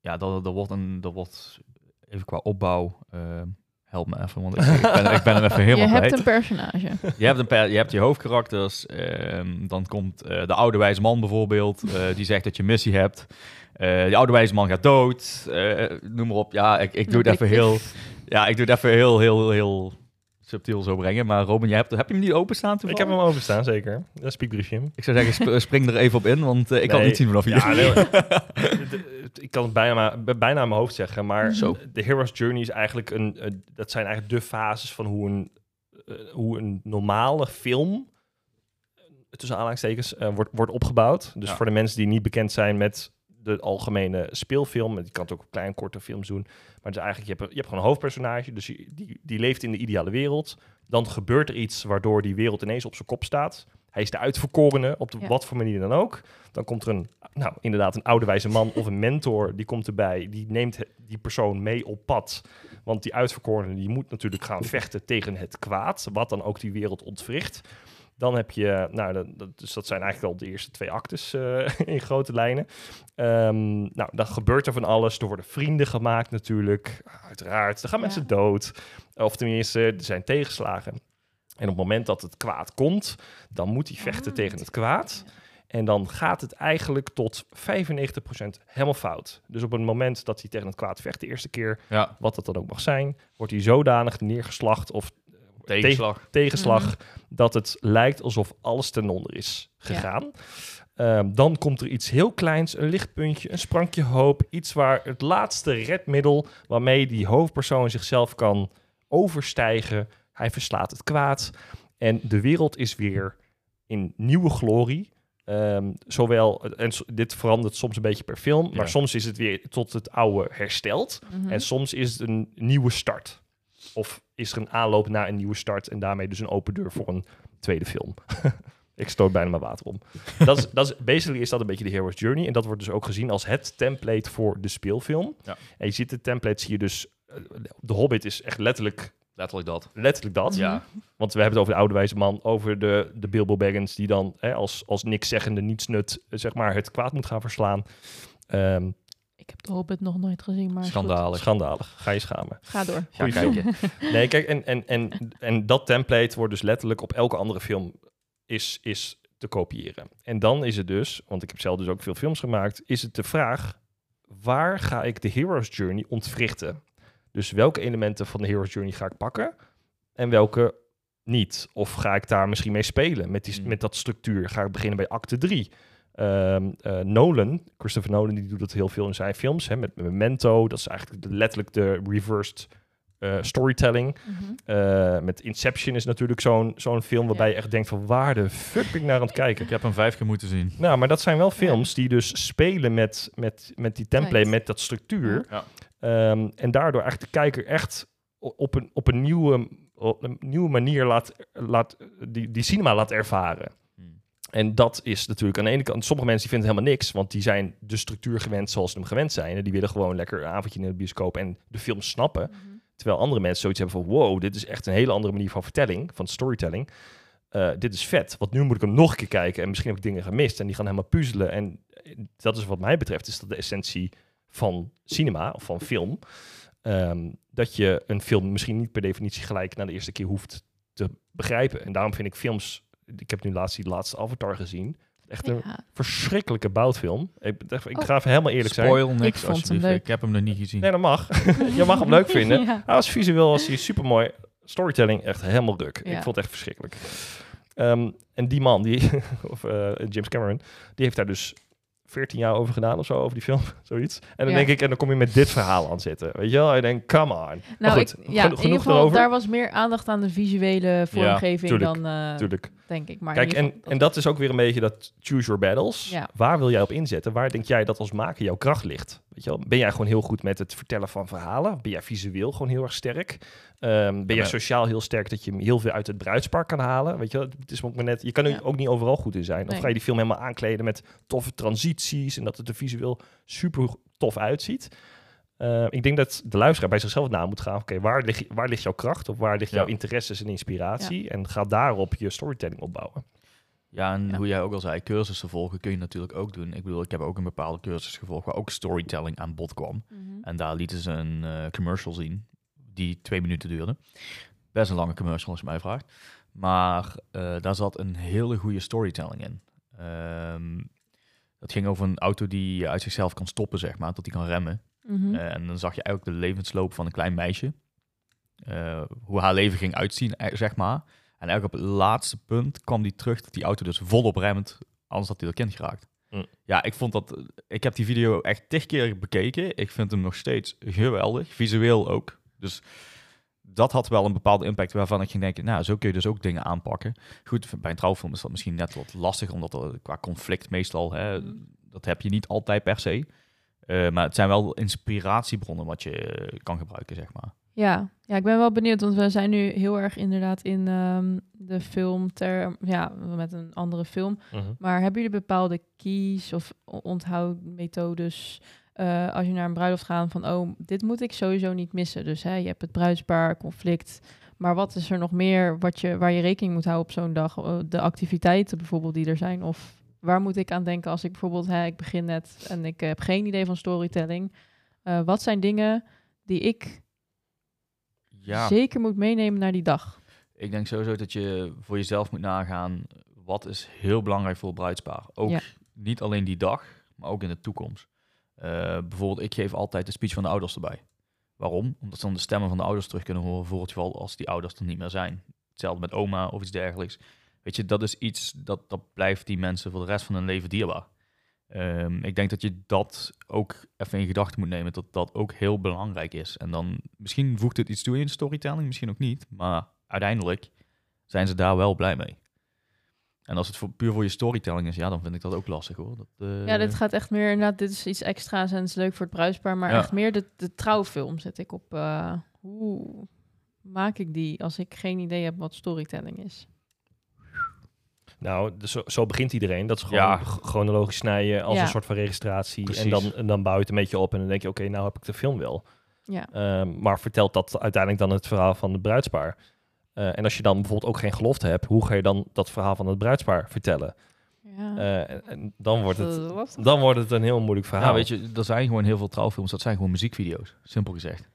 ja, dat, dat, wordt een, dat wordt even qua opbouw. ehm, help me even, want ik, ik, ben, ik ben er even helemaal je hebt kwijt. een personage. Je hebt, een per- je hebt je hoofdkarakters. ehm, dan komt eh, de oude wijze man bijvoorbeeld. eh, die zegt dat je missie hebt. Eh die oude wijze man gaat dood. noem maar op. Ja, ik, ik doe het even heel... Ja, ik doe het even heel, heel, heel subtiel zo brengen. Maar Robin, jij hebt, heb je hem niet openstaan Ik heb hem openstaan, zeker. Dat spiekbriefje. Ik zou zeggen, sp- spring er even op in, want eh, ik kan het niet zien vanaf hier. Ja, nee, ik kan het bijna, maar- bijna aan mijn hoofd zeggen, maar Zo. de Hero's Journey is eigenlijk een, dat zijn eigenlijk de fases van hoe een, eh, hoe een normale film, tussen aanhalingstekens, eh, wordt, wordt opgebouwd. Dus Ja. voor de mensen die niet bekend zijn met de algemene speelfilm, je kan het ook op klein, korte films doen, maar het is eigenlijk, je hebt, je hebt gewoon een hoofdpersonage, dus die, die, die leeft in de ideale wereld. Dan gebeurt er iets waardoor die wereld ineens op zijn kop staat. Hij is de uitverkorene, op de, Ja. wat voor manier dan ook. Dan komt er een, nou, inderdaad een oude wijze man of een mentor, die komt erbij. Die neemt die persoon mee op pad. Want die uitverkorene, die moet natuurlijk gaan vechten tegen het kwaad. Wat dan ook die wereld ontwricht. Dan heb je, nou, dat, dat- dus dat zijn eigenlijk al de eerste twee actes eh, in grote lijnen. Ehm, nou, dan gebeurt er van alles. Er worden vrienden gemaakt natuurlijk, uiteraard. Er gaan Ja. mensen dood. Of tenminste, er zijn tegenslagen. En op het moment dat het kwaad komt, dan moet hij vechten Ah, tegen het kwaad. En dan gaat het eigenlijk tot 95% helemaal fout. Dus op het moment dat hij tegen het kwaad vecht de eerste keer, Ja, wat dat dan ook mag zijn, wordt hij zodanig neergeslacht of tegenslag. tegenslag dat het lijkt alsof alles ten onder is gegaan. Ehm, dan komt er iets heel kleins, een lichtpuntje, een sprankje hoop, iets waar het laatste redmiddel waarmee die hoofdpersoon zichzelf kan overstijgen. Hij verslaat het kwaad en de wereld is weer in nieuwe glorie. Ehm, zowel, en dit verandert soms een beetje per film, maar soms is het weer tot het oude hersteld. Mhm. En soms is het een nieuwe start. Of is er een aanloop naar een nieuwe start en daarmee dus een open deur voor een tweede film. Ik stoot bijna mijn water om. Dat is, dat is, basically is dat een beetje de hero's journey. En dat wordt dus ook gezien als het template voor de speelfilm. Ja. En je ziet de template, zie je dus... eh, De Hobbit is echt letterlijk, Letterlijk dat. letterlijk dat. Ja. Want we hebben het over de oude wijze man, over de, de Bilbo Baggins... die dan hè, als, als niks zeggende, niets nut, eh, zeg maar, het kwaad moet gaan verslaan. Ehm, Ik heb de Hobbit nog nooit gezien, maar goed. Schandalig. schandalig. Ga je schamen. Ga door. Kijken. Nee, kijk, en, en, en, en dat template wordt dus letterlijk op elke andere film is, is te kopiëren. En dan is het dus, want ik heb zelf dus ook veel films gemaakt, is het de vraag, waar ga ik de hero's journey ontwrichten? Dus welke elementen van de hero's journey ga ik pakken en welke niet? Of ga ik daar misschien mee spelen met, die, Mm. met dat structuur? Ga ik beginnen bij acte 3? Ehm, eh, Nolan, Christopher Nolan, die doet dat heel veel in zijn films. Hè, met Memento, dat is eigenlijk de- letterlijk de reversed eh, storytelling. Eh, met Inception is natuurlijk zo'n zo'n film waarbij Ja. je echt denkt van waar de fuck ben ik naar aan het kijken? Ik heb hem vijf keer moeten zien. Nou, maar dat zijn wel films die dus spelen met, met, met die template, Right. met dat structuur. Ja. Ehm, en daardoor eigenlijk de kijker echt op een, op een, nieuwe, op een nieuwe manier laat, laat, die, die cinema laat ervaren. En dat is natuurlijk aan de ene kant, sommige mensen die vinden het helemaal niks, want die zijn de structuur gewend zoals ze hem gewend zijn. En die willen gewoon lekker een avondje in de bioscoop en de film snappen. Mhm. Terwijl andere mensen zoiets hebben van, wow, dit is echt een hele andere manier van vertelling, van storytelling. Eh, dit is vet, want nu moet ik hem nog een keer kijken en misschien heb ik dingen gemist en die gaan helemaal puzzelen. En eh, dat is wat mij betreft, is dat de essentie van cinema of van film. Ehm, dat je een film misschien niet per definitie gelijk na de eerste keer hoeft te begrijpen. En daarom vind ik films, ik heb nu laatst die laatste Avatar gezien, echt een Ja. verschrikkelijke boutfilm. Ik, ik Oh. ga even helemaal eerlijk zijn. Spoil Ik niks vond hem alsjeblieft. leuk. Ik heb hem nog niet gezien. Nee, dat mag. je mag hem leuk vinden. Ja. Hij was visueel, was hij super mooi. Storytelling echt helemaal ruk. Ja. Ik vond het echt verschrikkelijk. Ehm, en die man, die, of eh, James Cameron, die heeft daar dus 14 jaar over gedaan of zo, over die film, zoiets. En dan Ja. denk ik, en dan kom je met dit verhaal aan zitten. Weet je wel? En ik denk, come on. Nou, goed, ik, ja, geno- in ieder genoeg geval, erover. daar was meer aandacht aan de visuele vormgeving tuurlijk, dan, Natuurlijk. denk ik. Maar Kijk, en, geval, en dat is ook weer een beetje dat choose your battles. Ja. Waar wil jij op inzetten? Waar denk jij dat als maker jouw kracht ligt? Weet je wel? Ben jij gewoon heel goed met het vertellen van verhalen? Ben jij visueel gewoon heel erg sterk? Ehm, ben maar- sociaal heel sterk dat je hem heel veel uit het bruidspark kan halen? Weet je wel? Het is ook maar net, je kan er Ja. ook niet overal goed in zijn. Of Nee. ga je die film helemaal aankleden met toffe transities en dat het er visueel super tof uitziet? Eh, ik denk dat de luisteraar bij zichzelf na moet gaan. Oké, waar, ligt, waar ligt jouw kracht? Of waar ligt Ja. jouw interesses en inspiratie? En ga daarop je storytelling opbouwen. Ja, en Ja. hoe jij ook al zei, cursussen volgen kun je natuurlijk ook doen. Ik bedoel, ik heb ook een bepaalde cursus gevolgd waar ook storytelling aan bod kwam. Mhm. En daar lieten ze een eh, commercial zien die twee minuten duurde. Best een lange commercial als je mij vraagt. Maar eh, daar zat een hele goede storytelling in. Ehm dat ging over een auto die uit zichzelf kan stoppen, zeg maar, dat die kan remmen. Mhm. Eh, en dan zag je eigenlijk de levensloop van een klein meisje. Eh, hoe haar leven ging uitzien, zeg maar. En eigenlijk op het laatste punt kwam die terug dat die auto dus volop remt, anders had hij dat kind geraakt. Hm. Ja, ik vond dat. Ik heb die video echt tig keer bekeken. Ik vind hem nog steeds geweldig. Visueel ook. Dus dat had wel een bepaalde impact waarvan ik ging denken, nou, zo kun je dus ook dingen aanpakken. Goed, bij een trouwfilm is dat misschien net wat lastig, omdat er qua conflict meestal, hè, Mhm. dat heb je niet altijd per se. Eh, maar het zijn wel inspiratiebronnen wat je kan gebruiken, zeg maar. Ja. ja, ik ben wel benieuwd, want we zijn nu heel erg inderdaad in ehm, de film ter, ja, met een andere film. Mhm. Maar hebben jullie bepaalde keys of onthoudmethodes eh, als je naar een bruiloft gaat van, oh, dit moet ik sowieso niet missen. Dus hè, je hebt het bruidspaar, conflict. Maar wat is er nog meer wat je, waar je rekening moet houden op zo'n dag? Eh, De activiteiten bijvoorbeeld die er zijn. Of waar moet ik aan denken als ik bijvoorbeeld, hè, ik begin net en ik heb geen idee van storytelling. Eh, wat zijn dingen die ik Ja, zeker moet meenemen naar die dag? ik denk sowieso dat je voor jezelf moet nagaan. Wat is heel belangrijk voor het bruidspaar? Ook Ja. niet alleen die dag, maar ook in de toekomst. Eh, bijvoorbeeld, ik geef altijd de speech van de ouders erbij. Waarom? Omdat ze dan de stemmen van de ouders terug kunnen horen voor het geval als die ouders er niet meer zijn. Hetzelfde met oma of iets dergelijks. Weet je, dat is iets dat, dat blijft die mensen voor de rest van hun leven dierbaar. Ehm, ik denk dat je dat ook even in gedachten moet nemen, dat dat ook heel belangrijk is. En dan, misschien voegt het iets toe in de storytelling, misschien ook niet. Maar uiteindelijk zijn ze daar wel blij mee. En als het voor, puur voor je storytelling is, ja, dan vind ik dat ook lastig hoor. Dat, eh, Ja, dit gaat echt meer inderdaad, dit is iets extra's en het is leuk voor het bruidspaar, maar Ja. echt meer de, de trouwfilm zet ik op. eh, hoe maak ik die als ik geen idee heb wat storytelling is? Nou, dus zo, zo begint iedereen. Dat is gewoon Ja. chronologisch snijden als Ja. een soort van registratie. En Precies. dan, en dan bouw je het een beetje op en dan denk je, oké, nou heb ik de film wel. Ja, Ehm, maar vertelt dat uiteindelijk dan het verhaal van het bruidspaar? Eh, en als je dan bijvoorbeeld ook geen gelofte hebt, hoe ga je dan dat verhaal van het bruidspaar vertellen? ja. Eh, en, dan, wordt het, dan wordt het een heel moeilijk verhaal. Ja, weet je, er zijn gewoon heel veel trouwfilms, dat zijn gewoon muziekvideo's, simpel gezegd.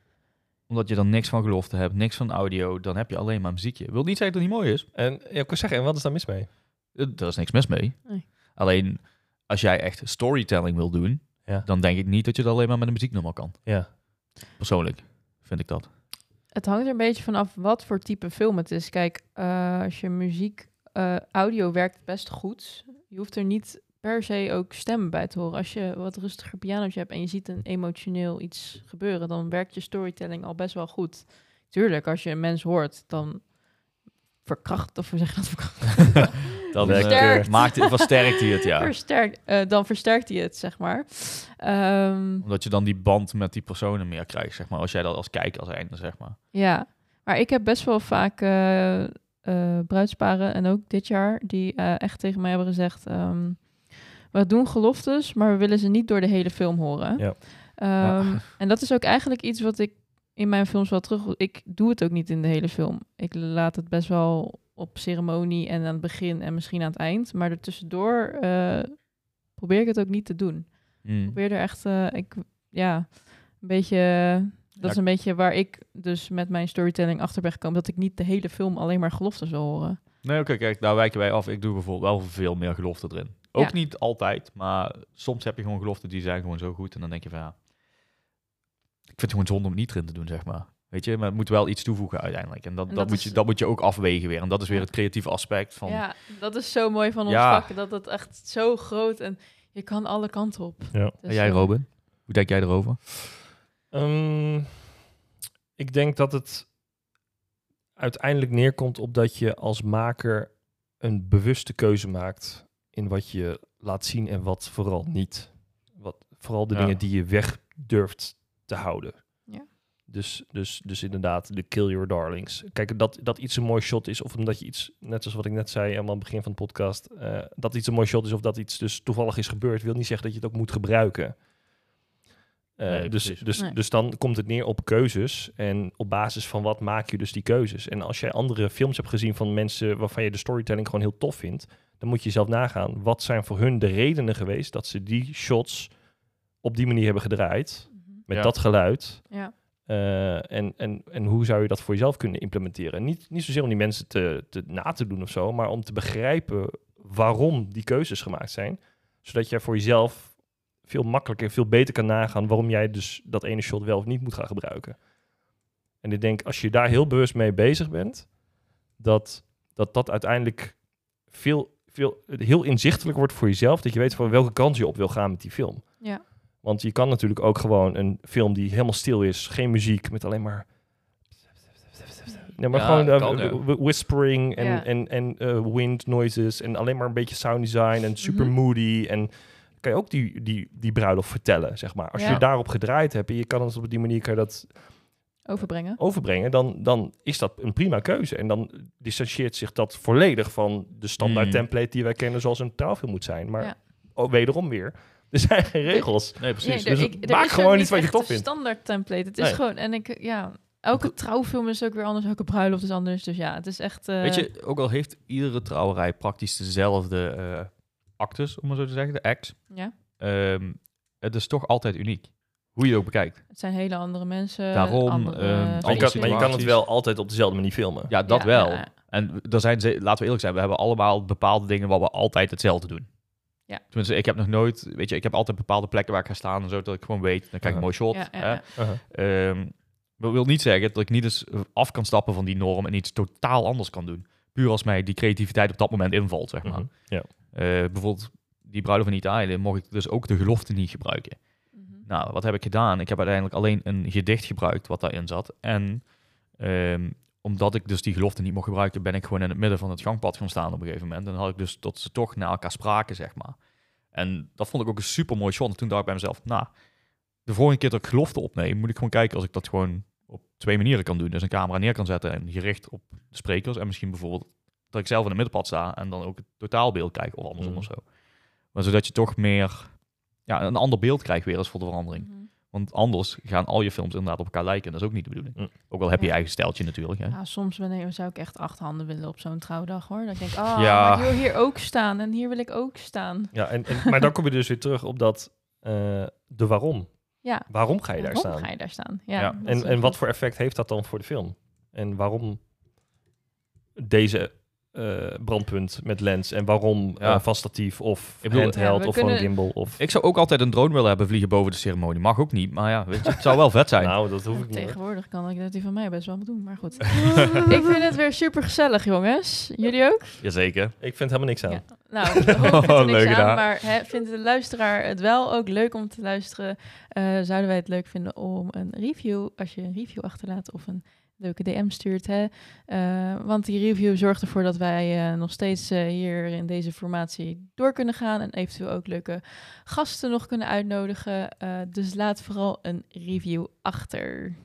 Omdat je dan niks van gelofte hebt, niks van audio, dan heb je alleen maar muziekje. Wil niet zeggen dat het niet mooi is, En ja, ik kan zeggen, en wat is daar mis mee? Eh, daar is niks mis mee. Nee. Alleen, als jij echt storytelling wil doen, Ja. dan denk ik niet dat je dat alleen maar met een muzieknummer kan. Ja. Persoonlijk vind ik dat. Het hangt er een beetje vanaf wat voor type film het is. Kijk, eh, als je muziek, eh, audio werkt best goed. Je hoeft er niet per se ook stemmen bij te horen. Als je wat rustiger pianootje hebt en je ziet een emotioneel iets gebeuren, dan werkt je storytelling al best wel goed. Tuurlijk, als je een mens hoort, dan verkracht, of we zeggen dat verkracht. Dan Versterkt. eh, maakt het, versterkt hij het, ja. Versterkt, eh, dan versterkt hij het, zeg maar. Ehm, Omdat je dan die band met die personen meer krijgt, zeg maar. Als jij dat als kijker zijnde, zeg maar. Ja, maar ik heb best wel vaak eh, bruidsparen en ook dit jaar die echt tegen mij hebben gezegd: ehm, we doen geloftes, maar we willen ze niet door de hele film horen. Ja. Ehm, En dat is ook eigenlijk iets wat ik in mijn films wel terug. Ik doe het ook niet in de hele film. Ik laat het best wel op ceremonie en aan het begin en misschien aan het eind, maar ertussendoor eh probeer ik het ook niet te doen. Hmm. probeer er echt, eh, ik, ja, een beetje, dat Ja. is een beetje waar ik dus met mijn storytelling achter ben gekomen, dat ik niet de hele film alleen maar geloftes wil horen. Nee, oké, kijk, daar wijken wij af. Ik doe bijvoorbeeld wel veel meer gelofte erin. Ook Ja. niet altijd, maar soms heb je gewoon geloften die zijn gewoon zo goed. En dan denk je van ja, ik vind het gewoon zonde om het niet erin te doen, zeg maar. Weet je, maar het moet wel iets toevoegen uiteindelijk. En dat, En dat, dat moet is- je, dat moet je ook afwegen weer. En dat is weer het creatieve aspect van... Ja, dat is zo mooi van ons Ja. vak, dat het echt zo groot en je kan alle kanten op. Ja. Dus, en jij, eh, Robin? Hoe denk jij erover? Ehm, ik denk dat het uiteindelijk neerkomt op dat je als maker een bewuste keuze maakt in wat je laat zien en wat vooral niet. Wat, vooral de Ja. dingen die je weg durft te houden. Dus, dus, dus inderdaad, de kill your darlings. Kijk, dat, dat iets een mooi shot is, of omdat je iets, net zoals wat ik net zei aan het begin van de podcast, eh, dat iets een mooi shot is of dat iets dus toevallig is gebeurd, wil niet zeggen dat je het ook moet gebruiken. Eh, Nee, dus, precies. dus, Nee. dus dan komt het neer op keuzes. En op basis van wat maak je dus die keuzes. En als jij andere films hebt gezien van mensen waarvan je de storytelling gewoon heel tof vindt, dan moet je jezelf nagaan. Wat zijn voor hun de redenen geweest dat ze die shots op die manier hebben gedraaid? Mhm. Met Ja. dat geluid. Ja, Eh, en, en, en hoe zou je dat voor jezelf kunnen implementeren? Niet, niet zozeer om die mensen te, te na te doen of zo, maar om te begrijpen waarom die keuzes gemaakt zijn. Zodat jij voor jezelf veel makkelijker, veel beter kan nagaan waarom jij dus dat ene shot wel of niet moet gaan gebruiken. En ik denk, als je daar heel bewust mee bezig bent, dat dat, dat uiteindelijk veel, veel, heel inzichtelijk wordt voor jezelf. Dat je weet van welke kant je op wil gaan met die film. ja. Want je kan natuurlijk ook gewoon een film die helemaal stil is, geen muziek, met alleen maar. Nee, maar Ja, gewoon eh, whispering en, Ja. en, en eh, wind noises en alleen maar een beetje sound design en super Mhm. moody. En kan je ook die, die, die bruiloft vertellen, zeg maar. Als Ja. je daarop gedraaid hebt en je kan het op die manier kan je dat Overbrengen. overbrengen, dan, dan is dat een prima keuze. En dan distancieert zich dat volledig van de standaard Mm. template die wij kennen zoals een trouwfilm moet zijn. Maar Ja. oh, wederom weer, er zijn geen regels. Nee, precies. Nee, dus ik- maak gewoon niet iets wat je tof een vindt. standaard template. Het is Nee. gewoon, en ik, ja, elke trouwfilm is ook weer anders, elke bruiloft is anders. Dus ja, het is echt... eh, Weet je, ook al heeft iedere trouwerij praktisch dezelfde eh actes, om maar zo te zeggen, de acts. Ja, ehm, het is toch altijd uniek. Hoe je het ook bekijkt. het zijn hele andere mensen. Daarom, andere, ehm, Maar je, kan, maar je kan het wel altijd op dezelfde manier filmen. Ja, dat Ja, wel. ja, ja. En er zijn, ze- laten we eerlijk zijn, we hebben allemaal bepaalde dingen waar we altijd hetzelfde doen. Ja. Tenminste, ik heb nog nooit, weet je, ik heb altijd bepaalde plekken waar ik ga staan en zo, dat ik gewoon weet, dan krijg ik een mooi shot. Ja, ja, hè. ja. Uh-huh. Ehm, dat wil niet zeggen dat ik niet eens af kan stappen van die norm en iets totaal anders kan doen. Puur als mij die creativiteit op dat moment invalt, zeg maar. Mhm. Ja. Eh, bijvoorbeeld die bruiloft van Italië mocht ik dus ook de gelofte niet gebruiken. Mhm. Nou, wat heb ik gedaan? Ik heb uiteindelijk alleen een gedicht gebruikt wat daarin zat. En ehm, omdat ik dus die gelofte niet mocht gebruiken, ben ik gewoon in het midden van het gangpad gaan staan op een gegeven moment. En dan had ik dus tot ze toch naar elkaar spraken, zeg maar. En dat vond ik ook een super mooi shot. En toen dacht ik bij mezelf, nou, de volgende keer dat ik gelofte opneem, moet ik gewoon kijken als ik dat gewoon op twee manieren kan doen. Dus een camera neer kan zetten en gericht op de sprekers. En misschien bijvoorbeeld dat ik zelf in het middenpad sta en dan ook het totaalbeeld kijk of andersom Mhm. of zo. Maar zodat je toch meer ja, een ander beeld krijgt weer eens voor de verandering. Mhm. Want anders gaan al je films inderdaad op elkaar lijken. Dat is ook niet de bedoeling. Mm. Ook al heb je je Ja. eigen stijltje natuurlijk. Hè. Ja, soms ben- zou ik echt acht handen willen op zo'n trouwdag hoor. Dat ik denk, ah, Ja. maar ik wil hier ook staan en hier wil ik ook staan. Ja, en, en, maar dan kom je dus weer terug op dat, eh, de waarom. Ja, Waarom ga je daar waarom staan? ga je daar staan? Ja, Ja, En, en wat voor effect heeft dat dan voor de film? En waarom deze eh, brandpunt met lens? En waarom Ja. eh, van statief of Ik bedoel- handheld Ja, of kunnen- gimbal? Of... Ik zou ook altijd een drone willen hebben vliegen boven de ceremonie. Mag ook niet, maar ja, weet je, het zou wel vet zijn. Nou, dat hoef ik niet. Tegenwoordig kan ik dat die van mij best wel doen, maar goed. ik vind het weer super gezellig, jongens. Jullie ook? Jazeker. Ik vind helemaal niks aan. Ja. Nou, er niks Leuk aan, maar hè, vindt de luisteraar het wel ook leuk om te luisteren? Eh, zouden wij het leuk vinden om een review, als je een review achterlaat of een leuke DM stuurt, hè? Eh, want die review zorgt ervoor dat wij eh, nog steeds eh, hier in deze formatie door kunnen gaan en eventueel ook leuke gasten nog kunnen uitnodigen. Dus laat vooral een review achter.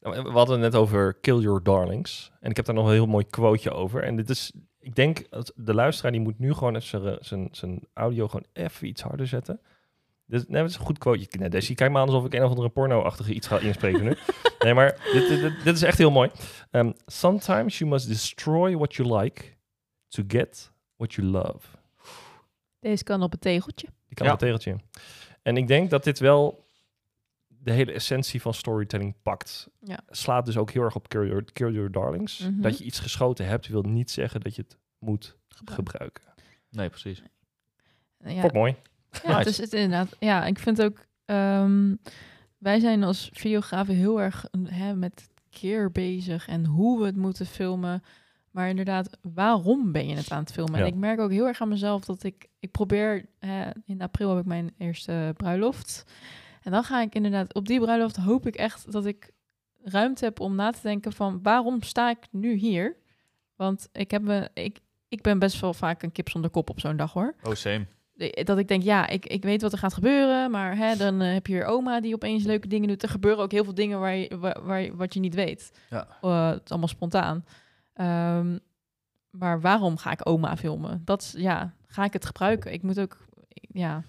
Nou, We hadden het net over Kill Your Darlings. En ik heb daar nog een heel mooi quoteje over. En dit is, ik denk, de luisteraar die moet nu gewoon zijn, zijn, zijn audio gewoon even iets harder zetten. Dit, nee, dat is een goed quoteje. Nee, Desi, kijk maar aan alsof ik een of andere porno-achtige iets ga inspreken nu. nee, maar dit, dit, dit- dit is echt heel mooi. Um, Sometimes you must destroy what you like to get what you love. Deze kan op het tegeltje. Die kan Ja. op het tegeltje. En ik denk dat dit wel de hele essentie van storytelling pakt. Ja. Slaat dus ook heel erg op Kill Your, Kill Your Darlings. Mhm. Dat je iets geschoten hebt, wil niet zeggen dat je het moet gebruiken. Nee, precies. Ja, Vond mooi. Ja, Nice. het is inderdaad. Ja, ik vind ook. ehm, wij zijn als videografen heel erg hè, met keer bezig en hoe we het moeten filmen. Maar inderdaad, waarom ben je het aan het filmen? Ja. En ik merk ook heel erg aan mezelf dat ik. Ik probeer. Hè, in april heb ik mijn eerste bruiloft. En dan ga ik inderdaad. Op die bruiloft hoop ik echt dat ik ruimte heb om na te denken van waarom sta ik nu hier? Want ik heb me. Ik, ik ben best wel vaak een kip zonder kop op zo'n dag hoor Oh, same. Dat ik denk, ja, ik, ik weet wat er gaat gebeuren, maar hè, dan eh, heb je weer oma die opeens leuke dingen doet. Er gebeuren ook heel veel dingen waar je, waar, waar wat je niet weet. Ja. Eh, het is allemaal spontaan. Ehm, maar waarom ga ik oma filmen? Dat is, ja, ga ik het gebruiken? Ik moet ook, ja.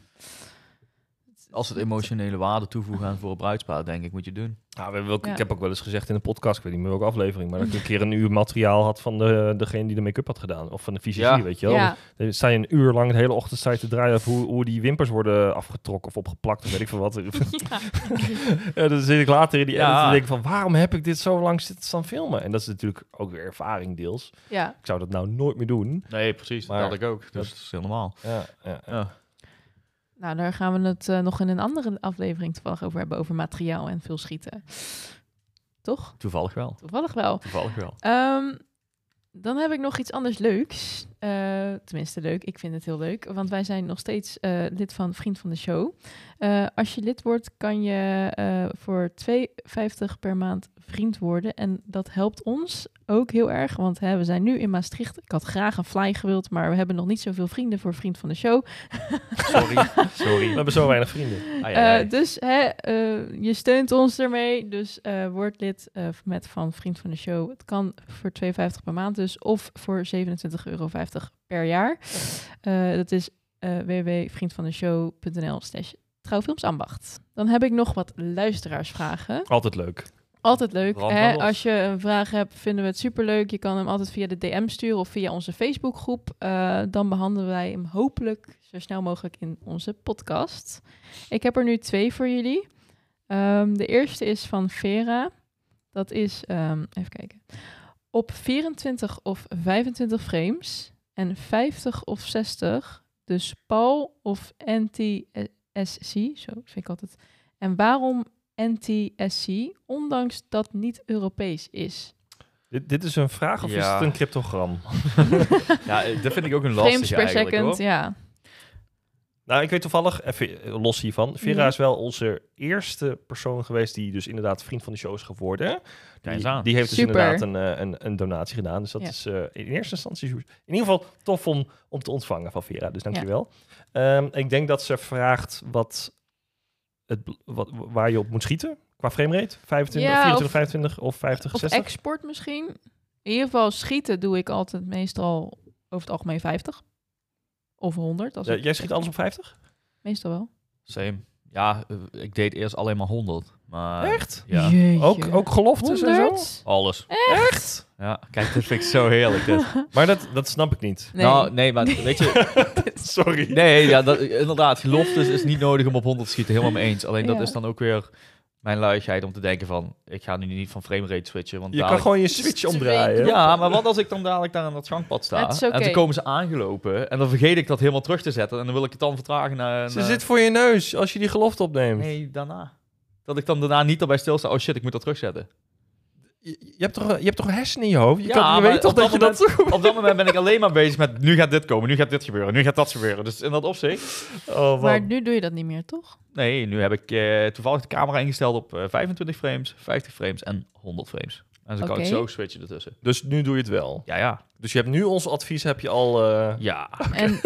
Als het emotionele waarde toevoegen aan voor een bruidspaar, denk ik, moet je doen. Nou, we hebben ook, Ja. Ik heb ook wel eens gezegd in een podcast, ik weet niet meer welke aflevering, maar dat ik een keer een uur materiaal had van de, degene die de make-up had gedaan. Of van de fysici, Ja. weet je wel. ja, Dan sta je een uur lang de hele ochtend sta je te draaien over hoe, hoe die wimpers worden afgetrokken of opgeplakt of weet ik veel wat. ja. Ja, dan zit ik later in die Ja. edit en denk van, waarom heb ik dit zo lang zitten staan filmen? En dat is natuurlijk ook weer ervaring deels. ja. Ik zou dat nou nooit meer doen. Nee, precies. Maar dat had ik ook. Dus dat- is heel normaal. Ja, ja, Ja. Nou, daar gaan we het eh, nog in een andere aflevering toevallig over hebben, over materiaal en veel schieten. Toch? Toevallig wel. Toevallig wel. Toevallig wel. Ehm, dan heb ik nog iets anders leuks. eh, tenminste leuk, ik vind het heel leuk, want wij zijn nog steeds eh, lid van Vriend van de Show. Eh, als je lid wordt, kan je eh, voor 2,50 per maand vriend worden. En dat helpt ons ook heel erg, want hè, we zijn nu in Maastricht. Ik had graag een fly gewild, maar we hebben nog niet zoveel vrienden voor Vriend van de Show. Sorry, We sorry. hebben zo weinig vrienden. Ai, ai, ai. Eh, dus hè, eh, je steunt ons ermee. Dus eh, word lid eh, met van Vriend van de Show. Het kan voor 2,50 per maand dus. Of voor 27,50 euro per jaar. Eh, dat is eh www.vriendvandeshow.nl slash trouwfilmsambacht. Dan heb ik nog wat luisteraarsvragen. Altijd leuk. Altijd leuk. Hè? Als je een vraag hebt, vinden we het superleuk. Je kan hem altijd via de DM sturen of via onze Facebookgroep. Eh, dan behandelen wij hem hopelijk zo snel mogelijk in onze podcast. Ik heb er nu twee voor jullie. Ehm, de eerste is van Vera. Dat is, ehm, even kijken, op 24 of 25 frames en 50 of 60, dus PAL of NTSC, zo vind ik altijd. En waarom NTSC, ondanks dat niet Europees is? Dit, dit is een vraag of is Ja. het een cryptogram? Ja, dat vind ik ook een Frames lastige per eigenlijk, second, hoor. ja. Nou, ik weet toevallig, even los hiervan. Vera Mhm. is wel onze eerste persoon geweest die dus inderdaad vriend van de show is geworden. Die, aan. die heeft dus Super. inderdaad een, eh, een, een donatie gedaan. Dus dat Ja. is eh, in eerste instantie in ieder geval tof om, om te ontvangen van Vera. Dus dankjewel. Ehm ik denk dat ze vraagt wat het, wat, waar je op moet schieten. Qua framerate? 25, Ja, 24, of- 25 of 50, Of 60? export misschien. In ieder geval schieten doe ik altijd meestal over het algemeen 50. Of 100. Als Ja, ik- jij schiet alles op 50? Meestal wel. Same. Ja, eh, ik deed eerst alleen maar 100. Maar Echt? Ja, Jeetje. Ook, ook geloftes en zo? 100? alles. Echt? Ja, kijk, dit vind ik zo heerlijk. Dit. Maar dat, dat snap ik niet. Nee. Nou, nee, maar weet je... Sorry. Nee, ja, dat, inderdaad, geloftes is niet nodig om op 100 te schieten. Helemaal mee eens. Alleen dat Ja. is dan ook weer mijn luiigheid om te denken van... Ik ga nu niet van framerate switchen, want Je kan gewoon je switch omdraaien. Ja, maar wat als ik dan dadelijk daar aan dat gangpad sta en dan komen ze aangelopen en dan vergeet ik dat helemaal terug te zetten en dan wil ik het dan vertragen naar... Ze naar- zit voor je neus als je die gelofte opneemt. Nee, daarna. Dat ik dan daarna niet erbij stilsta. Oh shit, ik moet dat terugzetten. Je, je hebt toch, je hebt toch een hersen in je hoofd? Je, Ja, kan, je weet toch dat je dat. Op dat moment ben ik alleen maar bezig met nu gaat dit komen, nu gaat dit gebeuren, nu gaat dat gebeuren. Dus in dat opzicht... Oh, Maar nu doe je dat niet meer, toch? Nee, nu heb ik eh, toevallig de camera ingesteld op eh, 25 frames, 50 frames en 100 frames. En zo kan ik zo switchen ertussen. Dus nu doe je het wel. Ja, ja. Dus je hebt nu ons advies heb je al... eh, Ja. En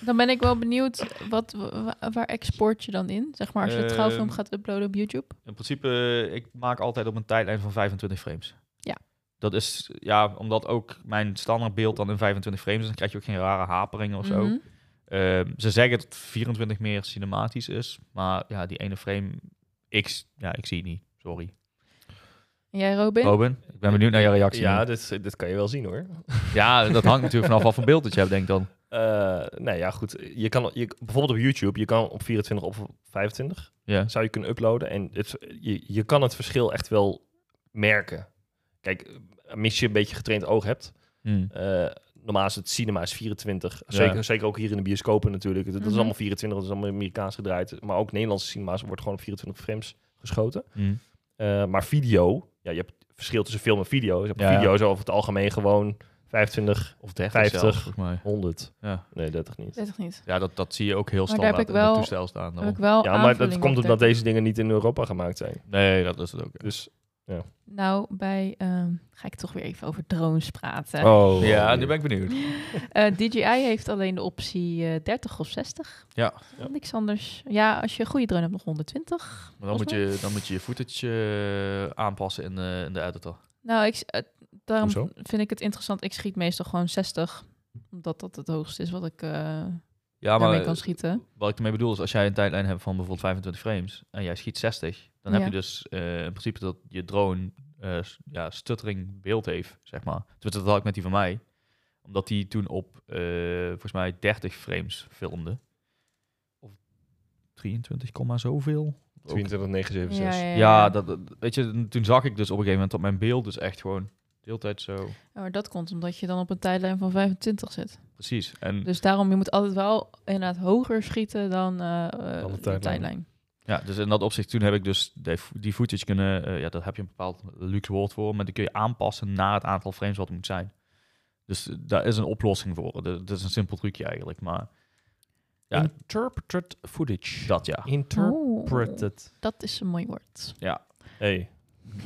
dan ben ik wel benieuwd, wat, wa- waar export je dan in? Zeg maar als je de Ehm, trouwfilm gaat uploaden op YouTube. In principe, ik maak altijd op een tijdlijn van 25 frames. Ja. Dat is, ja, omdat ook mijn standaardbeeld dan in 25 frames is, dan krijg je ook geen rare haperingen of zo. Mhm. Ehm, ze zeggen dat 24 meer cinematisch is, maar ja, die ene frame, ik, ja, ik zie het niet. Sorry. En jij, Robin? Robin, ik ben benieuwd naar je reactie. ja, dit, dit kan je wel zien hoor. ja, dat hangt natuurlijk vanaf wat voor beeld dat je hebt, denk ik dan. Eh, nee, ja goed. Je kan, je, bijvoorbeeld op YouTube, je kan op 24 of op 25 Ja. zou je kunnen uploaden. En het, je, je kan het verschil echt wel merken. Kijk, mis je een beetje getraind oog hebt. Hm. eh, normaal is het cinema is 24. Ja. Zeker, zeker ook hier in de bioscopen natuurlijk. Dat, dat is Mhm. allemaal 24, dat is allemaal Amerikaans gedraaid. Maar ook Nederlandse cinema's wordt gewoon op 24 frames geschoten. Hm. Eh, maar video, ja, je hebt verschil tussen film en video. Je hebt Ja. video is over het algemeen gewoon 25, Of 30 50. zelfs, volgens mij. 100. Ja, Nee, 30 niet. Weet toch niet. ja dat, dat zie je ook heel Maar standaard heb ik in wel- het toestel staan. Heb ik wel Ja, maar dat komt op omdat de- deze dingen niet in Europa gemaakt zijn. Nee, dat is het ook. Dus, Nou, bij... ehm, ga ik toch weer even over drones praten. oh. Ja, nu ben ik benieuwd. Eh, DJI heeft alleen de optie eh 30 of 60. Ja. Ja. Niks anders. Ja, als je een goede drone hebt, nog 120. Maar dan moet, je, dan moet je je footage eh, aanpassen in, de in de editor. Nou, ik, eh, daarom Hoezo? vind ik het interessant. Ik schiet meestal gewoon 60. Omdat dat het hoogste is wat ik eh Ja, daarmee maar kan schieten. wat ik ermee bedoel is, als jij een tijdlijn hebt van bijvoorbeeld 25 frames en jij schiet 60, dan heb je dus eh, in principe dat je drone eh, ja, stuttering beeld heeft, zeg maar. Dus dat had ik met die van mij. Omdat die toen op, eh, volgens mij, 30 frames filmde. Of 23, komma zoveel. Ook 22, 9, 7, 6. Ja, ja, ja. Ja, dat, dat- weet je, toen zag ik dus op een gegeven moment dat mijn beeld dus echt gewoon de hele tijd zo... Ja, maar dat komt omdat je dan op een tijdlijn van 25 zit. Precies. En Dus daarom, je moet altijd wel inderdaad hoger schieten dan, Dan de de tijdlijn. Ja, dus in dat opzicht, toen heb ik dus die, footage kunnen... eh, ja, daar heb je een bepaald luxe woord voor, maar die kun je aanpassen naar het aantal frames wat het moet zijn. Dus eh, daar is een oplossing voor. Dat is een simpel trucje eigenlijk, maar ja, Interpreted footage. dat ja. Interpreted. Oh, dat is een mooi woord. Hey.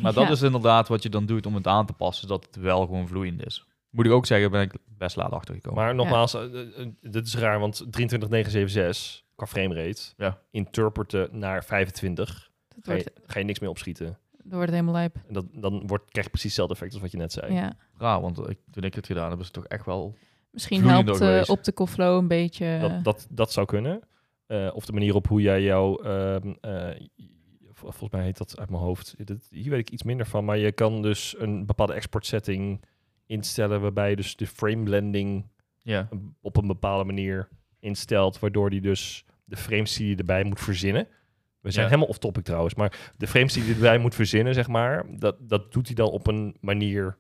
Maar dat Ja. is inderdaad wat je dan doet om het aan te passen, dat het wel gewoon vloeiend is. Moet ik ook zeggen, ben ik best laat achtergekomen. Maar nogmaals, eh, dit is raar, want 23976 qua framerate, Ja. interpreten naar 25, Dat ga wordt, je, ga je niks meer opschieten. dat wordt helemaal lijp. En dat, dan wordt, krijg je precies hetzelfde effect als wat je net zei. Ja. Raar, want ik, toen ik het gedaan heb, is het toch echt wel... Misschien helpt uh, geweest. Optical Flow een beetje. Dat, dat, dat zou kunnen. Eh, of de manier op hoe jij jouw... ehm, eh, vol- volgens mij heet dat uit mijn hoofd. Dit- hier weet ik iets minder van. Maar je kan dus een bepaalde export setting instellen... waarbij je dus de frame blending Ja, op een bepaalde manier instelt... waardoor die dus de frames die je erbij moet verzinnen... We zijn Ja. helemaal off topic trouwens, maar de frames die je erbij moet verzinnen, zeg maar, dat, dat doet hij dan op een manier.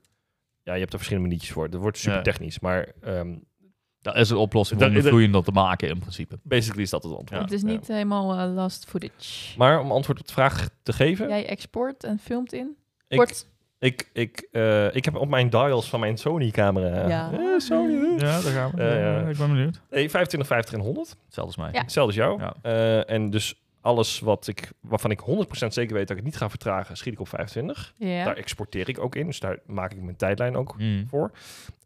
Ja, je hebt er verschillende maniertjes voor. Dat wordt super Ja. technisch, maar ehm, dat is een oplossing om vloeiender te maken in principe. basically is dat het antwoord. Ja. het is Ja. niet helemaal eh, last footage. Maar om antwoord op de vraag te geven, Jij export en filmt in. ik, Kort. Ik, ik, eh, ik heb op mijn dials van mijn Sony-camera. Ja. Eh, Sony. Ja, daar gaan we. Ja, ja. Ik ben benieuwd. Nee, 25, 50 en 100. Hetzelfde als mij. Ja. Hetzelfde als jou. Ja. Eh, en dus alles wat ik, waarvan ik 100% zeker weet dat ik het niet ga vertragen, schiet ik op 25. Ja. Daar exporteer ik ook in, dus daar maak ik mijn tijdlijn ook Mm. voor.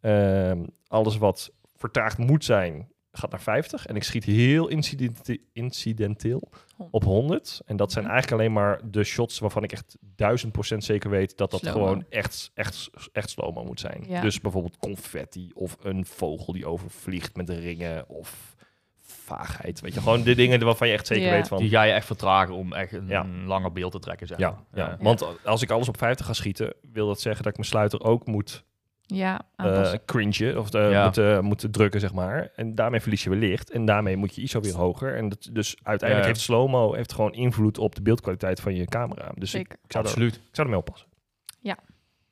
Ehm, alles wat vertraagd moet zijn, gaat naar 50. En ik schiet heel incidente- incidenteel op 100. En dat zijn Mhm. eigenlijk alleen maar de shots waarvan ik echt 1000% zeker weet dat dat gewoon echt, echt, echt slow-mo moet zijn. Ja. Dus bijvoorbeeld confetti of een vogel die overvliegt met ringen of vaagheid. Weet je, gewoon de dingen waarvan je echt zeker Ja. weet van... Die ga je echt vertragen om echt een Ja. langer beeld te trekken, zeg Ja, ja, want als ik alles op 50 ga schieten, wil dat zeggen dat ik mijn sluiter ook moet Ja, eh aanpassen. cringen of Ja. eh, moet drukken, zeg maar. En daarmee verlies je weer licht. En daarmee moet je ISO weer hoger. En dat, dus uiteindelijk Ja. heeft slow-mo heeft gewoon invloed op de beeldkwaliteit van je camera. Dus ik, Zeker. ik zou, er, Absoluut. ik zou ermee oppassen.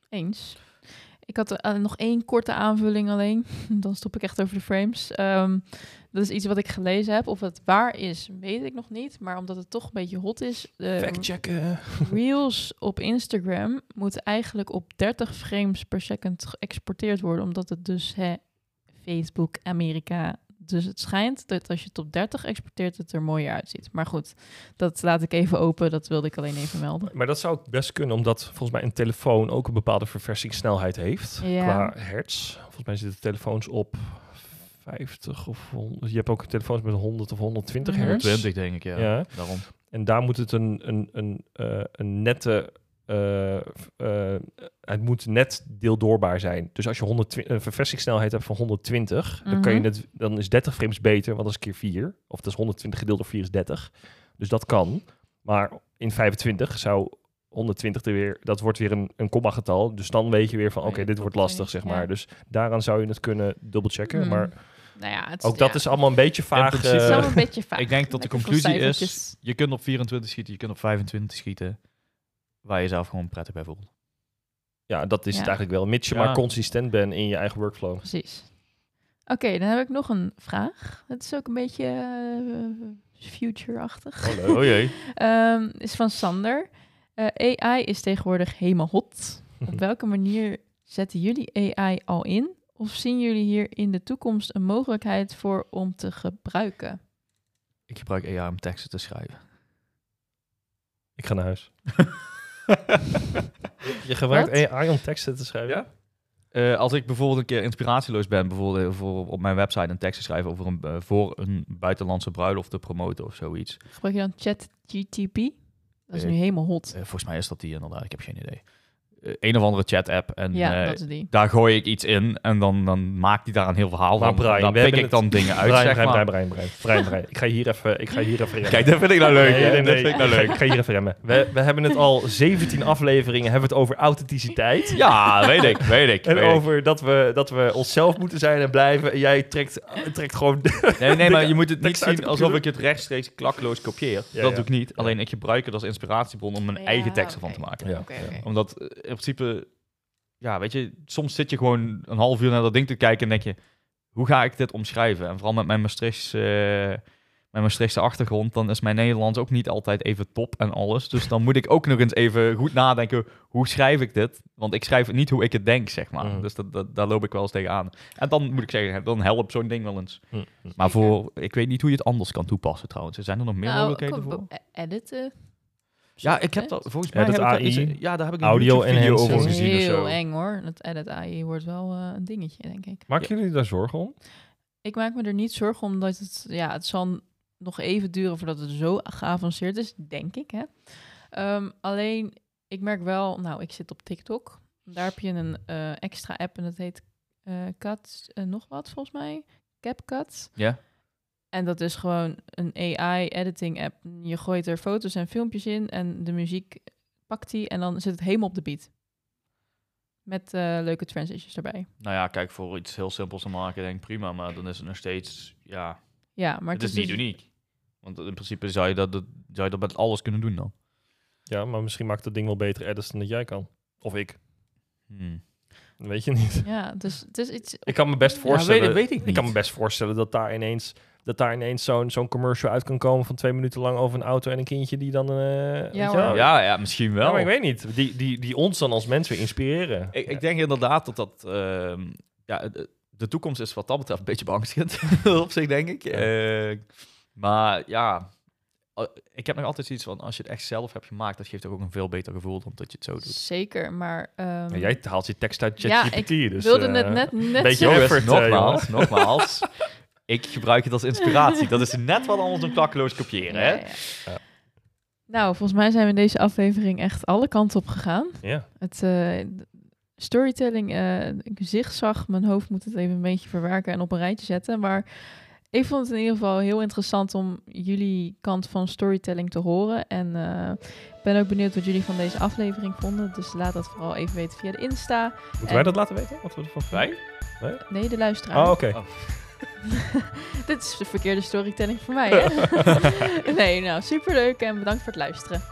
Eens. Ik had eh, nog één korte aanvulling alleen. Dan stop ik echt over de frames. Ehm, dat is iets wat ik gelezen heb. Of het waar is, weet ik nog niet. Maar omdat het toch een beetje hot is. de Fact-checken. Reels op Instagram moeten eigenlijk op 30 frames per second geëxporteerd worden. Omdat het dus hè, Facebook, Amerika. Dus het schijnt dat als je het op 30 exporteert, het er mooier uitziet. Maar goed, dat laat ik even open. Dat wilde ik alleen even melden. Maar dat zou ook best kunnen, omdat volgens mij een telefoon ook een bepaalde verversingssnelheid heeft. Ja. Qua hertz. Volgens mij zitten telefoons op 50 of 100. Je hebt ook telefoons met 100 of 120 Mhm. hertz. 20 denk ik, ja. Ja. Daarom. En daar moet het een, een, een, eh, een nette. Eh, eh, het moet net deeldoorbaar zijn. Dus als je 120, een verversingssnelheid hebt van 120, dan, kan je Mhm. het, dan is 30 frames beter, want dat is keer 4. Of dat is 120 gedeeld door 4 is 30. Dus dat kan. Maar in 25 zou 120 er weer, dat wordt weer een, een komma getal. Dus dan weet je weer van, oké, dit wordt lastig, zeg ja. maar. Dus daaraan zou je het kunnen dubbelchecken. Hmm. Maar Nou ja, het ook dat ja, is allemaal een beetje vaag. het is eh, een beetje vaak. Ik denk dat de conclusie is, je kunt op 24 schieten, je kunt op 25 schieten, waar je zelf gewoon prettig bij voelt. ja, dat is Ja. het eigenlijk wel. Mits je Ja. maar consistent bent in je eigen workflow. Precies. Oké, dan heb ik nog een vraag. Het is ook een beetje eh, future-achtig. Oh. Oh jee. Ehm, is van Sander. Eh, AI is tegenwoordig helemaal hot. Op welke manier zetten jullie AI al in? Of zien jullie hier in de toekomst een mogelijkheid voor om te gebruiken? Ik gebruik AI om teksten te schrijven. Ik ga naar huis. je gebruikt AI om teksten te schrijven? Ja. Eh, als ik bijvoorbeeld een keer inspiratieloos ben, bijvoorbeeld voor op mijn website een tekst te schrijven over een, eh, voor een buitenlandse bruiloft te promoten of zoiets. Gebruik je dan ChatGTP? Dat is Eh, nu helemaal hot. Eh, volgens mij is dat die inderdaad, ik heb geen idee. Eh, een of andere chat-app en ja, eh, dat is die. daar gooi ik iets in en dan, dan maakt hij daar een heel verhaal Maar van. Brian, daar pik ik het- dan dingen uit, Brian, zeg Brian, maar. Brian, Brian, Brian, Brian, Brian. Ik ga hier even, ik ga hier even remmen. Kijk, dat vind ik nou leuk. Nee, hè? nee, Dat nee. vind ik nou leuk. Ik ga hier even remmen. We, we hebben het al 17 afleveringen hebben we het over authenticiteit. Ja, weet ik, weet ik. En weet ik. over dat we, dat we onszelf moeten zijn en blijven. En jij trekt, trekt gewoon... Nee, nee, maar je moet het niet zien alsof ik het rechtstreeks klakloos kopieer. Ja, dat ja. doe ik niet. Alleen ik gebruik het als inspiratiebron om mijn eigen tekst ervan te maken. Omdat eh, principe, ja, weet je, soms zit je gewoon een half uur naar dat ding te kijken en denk je, hoe ga ik dit omschrijven? En vooral met mijn Maastrichtse, eh, mijn Maastrichtse achtergrond, dan is mijn Nederlands ook niet altijd even top en alles. Dus dan moet ik ook nog eens even goed nadenken, hoe schrijf ik dit? Want ik schrijf het niet hoe ik het denk, zeg maar. Mhm. Dus dat, dat, daar loop ik wel eens tegenaan. En dan moet ik zeggen, dan helpt zo'n ding wel eens. Hm. Maar voor, ik weet niet hoe je het anders kan toepassen trouwens. Zijn er nog meer Nou, mogelijkheden voor? e- Editen. Ja, ik heb dat. volgens mij Edit heb ik daar AI, iets- ja, daar heb ik een audio YouTube-video enhancing. over Dat is gezien of heel zo. eng hoor. Dat edit AI wordt wel eh, een dingetje, denk ik. Maken jullie daar zorgen om? Ik maak me er niet zorgen om, omdat het, ja, het zal nog even duren voordat het zo geavanceerd is, denk ik. Hè? Ehm, alleen, ik merk wel, nou, ik zit op TikTok. Daar heb je een eh, extra app en dat heet eh Cut, eh, nog wat volgens mij, CapCut. Ja? En dat is gewoon een AI-editing app. Je gooit er foto's en filmpjes in en de muziek pakt die en dan zit het helemaal op de beat. Met eh, leuke transitions erbij. Nou ja, kijk, voor iets heel simpels te maken, denk ik prima. Maar dan is het nog steeds, ja, Ja, maar het is niet dus- uniek. Want in principe zou je dat, dat, zou je dat met alles kunnen doen dan. Ja, maar misschien maakt dat ding wel betere edits dan dat jij kan. Of ik. Hmm. Dat weet je niet. Ja, dus het is iets... Ik kan me best Ja, voorstellen... weet, weet ik niet. Ik kan me best voorstellen dat daar ineens, dat daar ineens zo'n zo'n commercial uit kan komen van twee minuten lang over een auto en een kindje die dan... eh, wel? Ja, ja, misschien wel. Ja, maar ik weet niet. Die, die, die ons dan als mensen weer inspireren. Ik, ik denk inderdaad dat dat... ehm, ja, de, toekomst is wat dat betreft een beetje beangstigend op zich, denk ik. Eh, maar ja, eh, ik heb nog altijd zoiets van... als je het echt zelf hebt gemaakt... dat geeft toch ook een veel beter gevoel dan dat je het zo doet. Zeker, maar... ehm, Ja, jij haalt je tekst uit Ja, ChatGPT. ik dus, wilde het net, net beetje zeggen. effort, nogmaals, nogmaals. ik gebruik het als inspiratie. Dat is net wat anders dan klakkeloos kopiëren, hè? Ja, ja. Nou, volgens mij zijn we in deze aflevering echt alle kanten op gegaan. Ja. Het eh, d- storytelling, eh ik zigzag, mijn hoofd moet het even een beetje verwerken en op een rijtje zetten. Maar ik vond het in ieder geval heel interessant om jullie kant van storytelling te horen. En eh, ik ben ook benieuwd wat jullie van deze aflevering vonden. Dus laat dat vooral even weten via de Insta. Moeten En- wij dat laten weten? Wat we ervan vinden? Wij? Nee, de luisteraar. Oh, oké. Dit is de verkeerde storytelling voor mij, hè? nee, nou, superleuk en bedankt voor het luisteren.